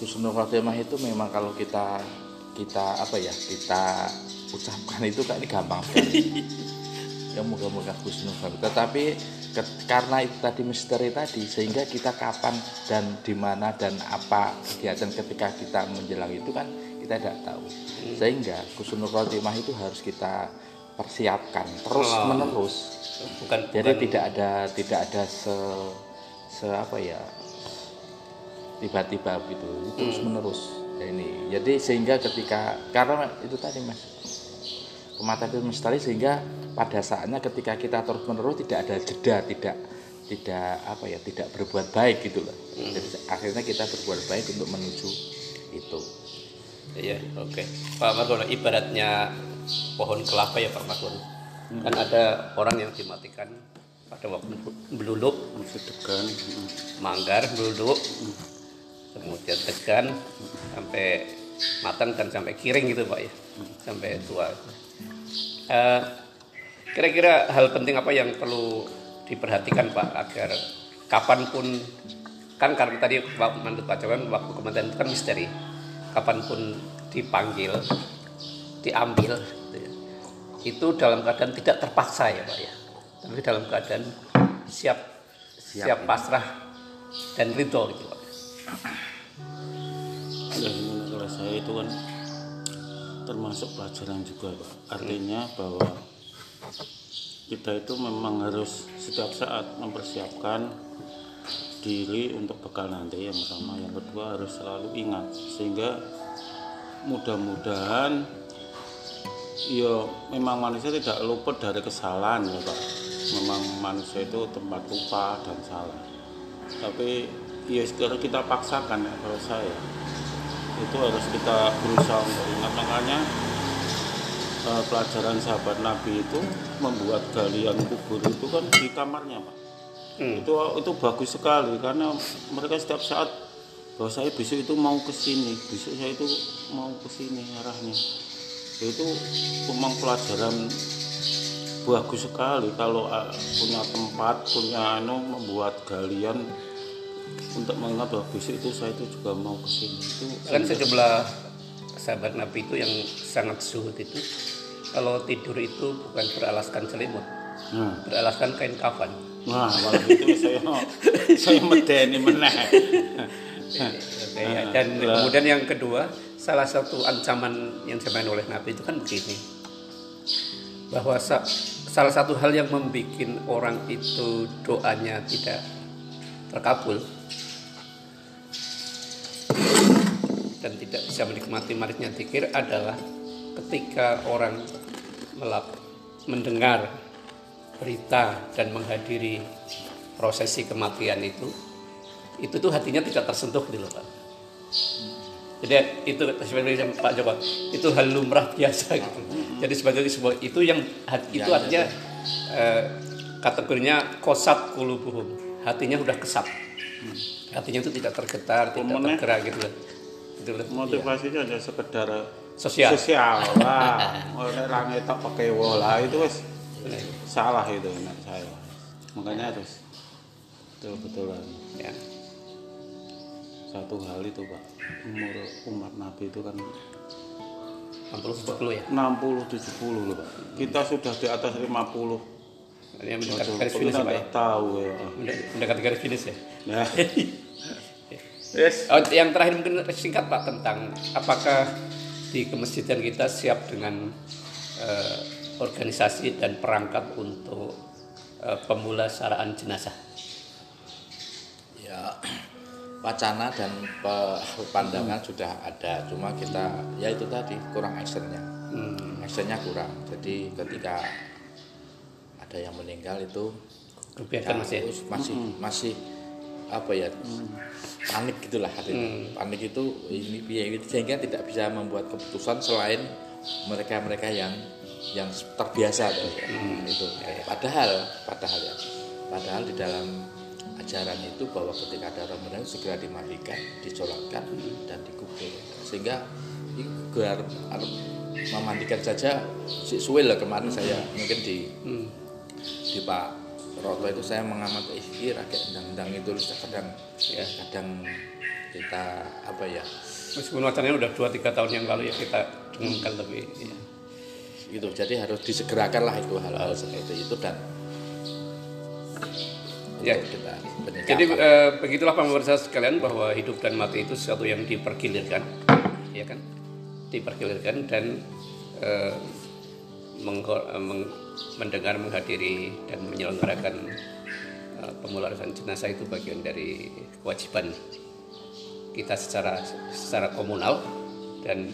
Husnul khotimah itu memang kalau kita kita apa ya kita ucapkan itu kan ini gampang sekali. Ya moga-moga husnul khotimah. Tetapi karena itu tadi misteri tadi sehingga kita kapan dan di mana dan apa kegiatan ketika kita menjelang itu kan kita tidak tahu. Sehingga husnul khotimah itu harus kita persiapkan terus menerus.
Bukan
jadi
bukan-
tidak ada tidak ada se, se apa ya tiba-tiba gitu terus menerus. Ini. Jadi sehingga ketika karena itu tadi mas. Kematian itu misteri sehingga pada saatnya ketika kita terus menerus tidak ada jeda tidak tidak apa ya tidak berbuat baik gitu loh. Jadi akhirnya kita berbuat baik untuk menuju
Iya, oke. Pak Margono, ibaratnya pohon kelapa ya Pak Margono. Kan ada orang yang dimatikan pada waktu beluluk,
Sedegan.
manggar, beluluk, kemudian tegan sampai matang dan sampai kiring gitu Pak ya, sampai tua. Eh, Kira-kira hal penting apa yang perlu diperhatikan Pak agar kapan pun kan karena tadi Pak Manut Pak Cawan waktu kematian itu kan misteri. Kapan pun dipanggil, diambil, gitu ya. itu dalam keadaan tidak terpaksa ya Pak ya, tapi dalam keadaan siap siap, pasrah dan ridho gitu Pak.
Ya, kalau saya itu kan termasuk pelajaran juga Pak. Artinya bahwa kita itu memang harus setiap saat mempersiapkan diri untuk bekal nanti yang pertama yang kedua harus selalu ingat. Sehingga mudah-mudahan ya memang manusia tidak luput dari kesalahan ya Pak. Memang manusia itu tempat lupa dan salah. Tapi ya sekarang kita paksakan ya kalau saya. Itu harus kita berusaha untuk ingat. Makanya eh, pelajaran sahabat Nabi itu membuat galian kubur itu kan di kamarnya Pak itu itu bagus sekali karena mereka setiap saat bahwa saya besok itu mau ke sini besok saya itu mau ke sini arahnya. Itu memang pelajaran bagus sekali kalau ah, punya tempat punya anu membuat galian untuk mengingat bahwa besok itu saya itu juga mau ke sini. Itu
kan sejumlah sahabat Nabi itu yang sangat suhud itu kalau tidur itu bukan beralaskan selimut
nah,
beralaskan kain kafan
nah kalau itu saya saya medeni meneh.
Ya. dan kemudian yang kedua salah satu ancaman yang disampaikan oleh Nabi itu kan begini. Bahwa sa- salah satu hal yang membuat orang itu doanya tidak terkabul dan tidak bisa menikmati manisnya zikir adalah ketika orang melap- mendengar berita dan menghadiri prosesi kematian itu itu tuh hatinya tidak tersentuh gitu loh Pak. Jadi itu yang Pak Joko itu hal lumrah biasa gitu. Jadi sebagai sebuah itu yang hat- itu artinya eh, kategorinya kosat kulubuhum. Hatinya udah kesat. Hatinya itu tidak tergetar, tidak tergerak gitu loh. Gitu loh.
motivasinya hanya sekedar
Sosial.
sosial lah oleh langit tak pakai wola itu wes salah itu menurut saya makanya harus betul-betulan
Ya.
satu hal itu pak umur umat nabi itu kan
60 40 ya.
60 70 loh pak kita sudah di atas 50
Ini yang mendekati
Waduh,
garis finish ya, Pak ya.
tahu ya
Mendek- Mendekati garis finish ya.
nah yes
Oh, yang terakhir mungkin singkat Pak tentang apakah di kemasjidan kita siap dengan eh, organisasi dan perangkat untuk eh, pemulasaraan jenazah.
ya wacana dan pandangan sudah ada. Cuma kita ya itu tadi kurang actionnya.
Hmm,
actionnya kurang. Jadi ketika ada yang meninggal itu
kebiasaan Mas ya.
masih masih apa ya panik gitulah hatinya panik itu ini biaya itu sehingga tidak bisa membuat keputusan selain mereka mereka yang yang terbiasa tuh, ya. itu. Padahal padahal ya. Padahal di dalam ajaran itu bahwa ketika ada Ramadan segera dimandikan disolatkan dan dikubur. Sehingga gelar memandikan saja si suwe lah kemarin saya mungkin di di Pak Roto itu saya mengamati ih rakyat endang-endang itu kadang ya. kadang kita apa ya
Meskipun wacananya udah 2 3 tahun yang lalu ya kita dengungkan lebih ya.
Gitu jadi harus disegerakan lah itu hal-hal seperti itu dan
Ya.
kita penyikapan.
Jadi eh, begitulah pemirsa sekalian bahwa hidup dan mati itu sesuatu yang dipergilirkan, ya kan? Dipergilirkan dan eh, mengho- eh, meng- mendengar, menghadiri dan menyelenggarakan eh, pemulasaran jenazah itu bagian dari kewajiban kita secara secara komunal dan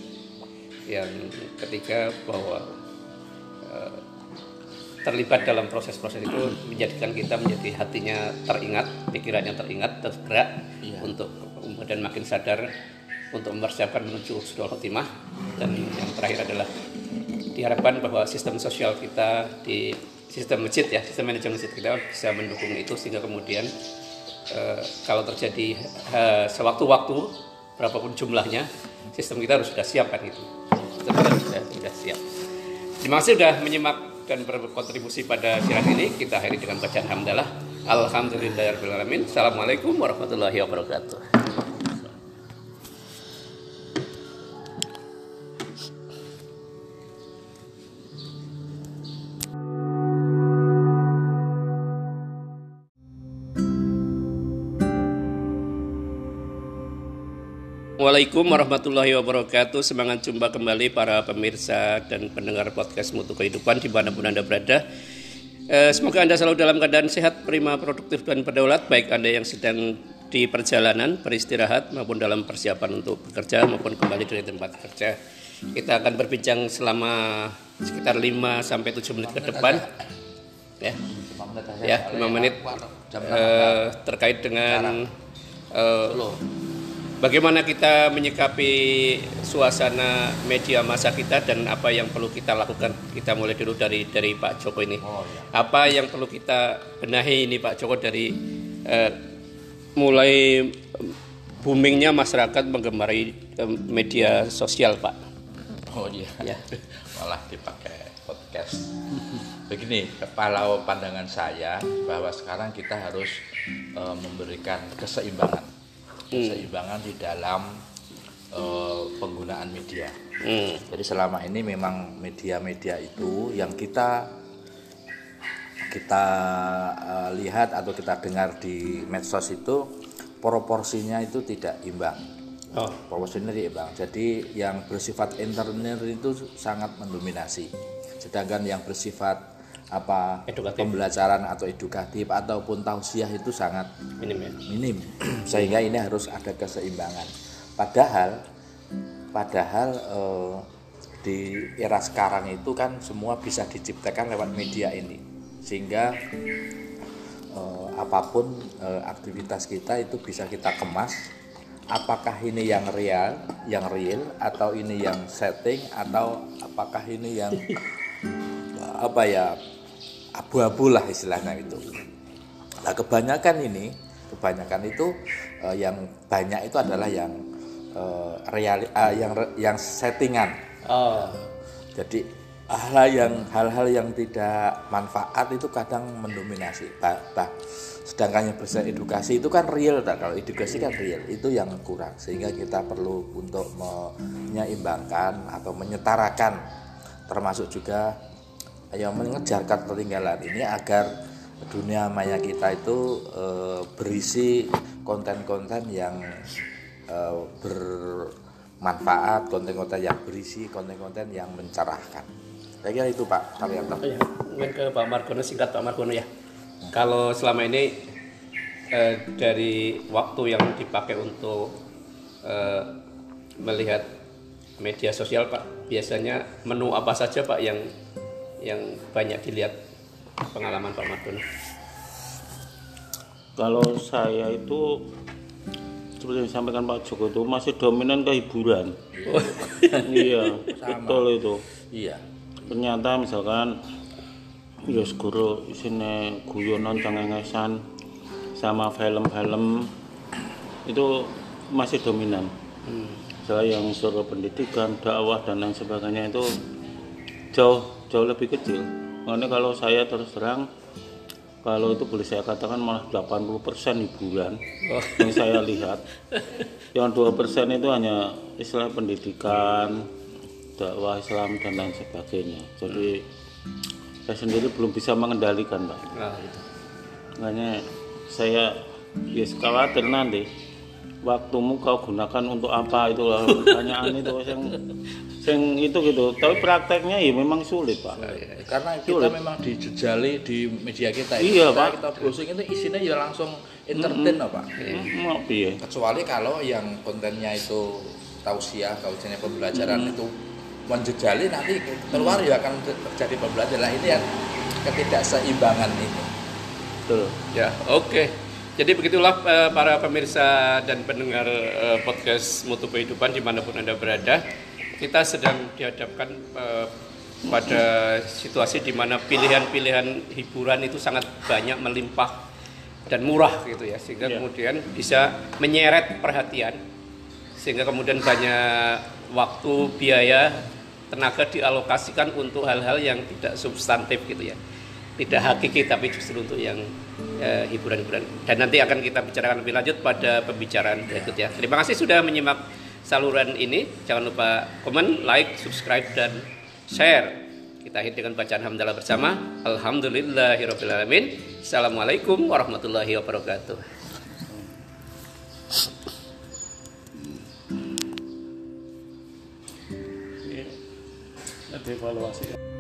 yang ketiga bahwa terlibat dalam proses-proses itu menjadikan kita menjadi hatinya teringat, pikirannya teringat, tergerak untuk kemudian makin sadar untuk mempersiapkan menuju husnul khotimah. Dan yang terakhir adalah diharapkan bahwa sistem sosial kita di sistem masjid ya, sistem manajemen masjid kita bisa mendukung itu sehingga kemudian eh, kalau terjadi eh, sewaktu-waktu berapapun jumlahnya sistem kita harus sudah siap kan itu sistem kita harus sudah, sudah siap Terima kasih sudah menyimak dan berkontribusi pada siaran ini. Kita akhiri dengan bacaan hamdalah. Alhamdulillahirrahmanirrahim. Assalamualaikum warahmatullahi wabarakatuh. Assalamualaikum warahmatullahi wabarakatuh. Semangat jumpa kembali para pemirsa dan pendengar podcast Mutu Kehidupan di mana pun Anda berada. Eh, semoga Anda selalu dalam keadaan sehat, prima, produktif, dan berdaulat, baik Anda yang sedang di perjalanan, beristirahat, maupun dalam persiapan untuk bekerja, maupun kembali dari tempat kerja. Kita akan berbincang selama sekitar 5 sampai 7 menit ke depan. Ya, ya 5 menit eh, terkait dengan eh, Bagaimana kita menyikapi suasana media massa kita dan apa yang perlu kita lakukan? Kita mulai dulu dari dari Pak Joko ini. Apa yang perlu kita benahi ini Pak Joko dari eh, mulai boomingnya masyarakat menggemari eh, media sosial Pak?
oh iya
Ya.
malah dipakai podcast begini kalau pandangan saya bahwa sekarang kita harus eh, memberikan keseimbangan keseimbangan di dalam eh, penggunaan media
Hmm.
jadi selama ini memang media-media itu yang kita kita eh, lihat atau kita dengar di medsos itu proporsinya itu tidak imbang.
Oh.
Proporsinya tidak imbang. Jadi yang bersifat internal itu sangat mendominasi. Sedangkan yang bersifat apa
Edukatif.
pembelajaran atau edukatif ataupun tausiah itu sangat
minim ya?
minim. Sehingga ini harus ada keseimbangan. Padahal padahal eh, di era sekarang itu kan semua bisa diciptakan lewat media ini. Sehingga eh, apa pun eh, aktivitas kita itu bisa kita kemas. Apakah ini yang real yang real atau ini yang setting atau apakah ini yang apa ya abu-abu lah istilahnya itu Nah, kebanyakan ini, kebanyakan itu eh, yang banyak itu adalah yang eh, reali, eh, yang yang settingan.
oh
Jadi hal yang hal-hal yang tidak manfaat itu kadang mendominasi. Bah, bah- sedangkan yang bersifat edukasi itu kan real, tak? kalau edukasi kan real itu yang kurang sehingga kita perlu untuk menyeimbangkan atau menyetarakan termasuk juga yang mengejar ketertinggalan ini agar dunia maya kita itu eh, berisi konten-konten yang eh, bermanfaat, konten-konten yang berisi, konten-konten yang mencerahkan. Saya kira itu Pak Karyanto.
ya mungkin ke Pak Margono singkat Pak Margono ya kalau selama ini eh, dari waktu yang dipakai untuk eh, melihat media sosial Pak biasanya menu apa saja Pak yang yang banyak dilihat pengalaman Pak Margono
Kalau saya itu seperti yang disampaikan Pak Joko itu masih dominan ke hiburan. iya, betul itu.
Iya.
Ternyata misalkan ya segoro isine guyonan cengengesan sama film-film itu masih dominan. Saya yang unsur pendidikan, dakwah dan lain sebagainya itu jauh jauh lebih kecil. Makanya kalau saya terus terang kalau itu boleh saya katakan malah 80% hiburan yang saya lihat. Yang 2% itu hanya istilah pendidikan, dakwah Islam dan lain sebagainya. Jadi saya sendiri belum bisa mengendalikan, Pak.
Nah, gitu.
Makanya saya ya khawatir nanti waktumu kau gunakan untuk apa itu lah pertanyaan itu yang yang itu gitu. Tapi prakteknya ya memang sulit, Pak.
Karena kita memang dijejali di media kita.
Iya,
Kita-
Pak.
Kita browsing itu isinya ya langsung entertain loh, Pak.
Mau piye?
kecuali kalau yang kontennya itu tausiah kajiannya pembelajaran itu menjejali nanti keluar ya akan terjadi pembelajaran Nah, ini yang ketidakseimbangan itu
Betul.
Ya, oke. Jadi begitulah eh, para pemirsa dan pendengar eh, podcast Mutu Kehidupan di mana pun Anda berada. Kita sedang dihadapkan eh, pada situasi di mana pilihan-pilihan hiburan itu sangat banyak melimpah dan murah gitu ya. Sehingga kemudian bisa menyeret perhatian. Sehingga kemudian banyak waktu, biaya, tenaga dialokasikan untuk hal-hal yang tidak substantif gitu ya tidak hakiki tapi justru untuk yang eh, hiburan-hiburan. Dan nanti akan kita bicarakan lebih lanjut pada pembicaraan berikutnya terima kasih sudah menyimak saluran ini. Jangan lupa komen like subscribe dan share. Kita akhiri dengan bacaan hamdalah bersama. Alhamdulillahirobbilalamin assalamualaikum warahmatullahi wabarakatuh.
Evaluasi.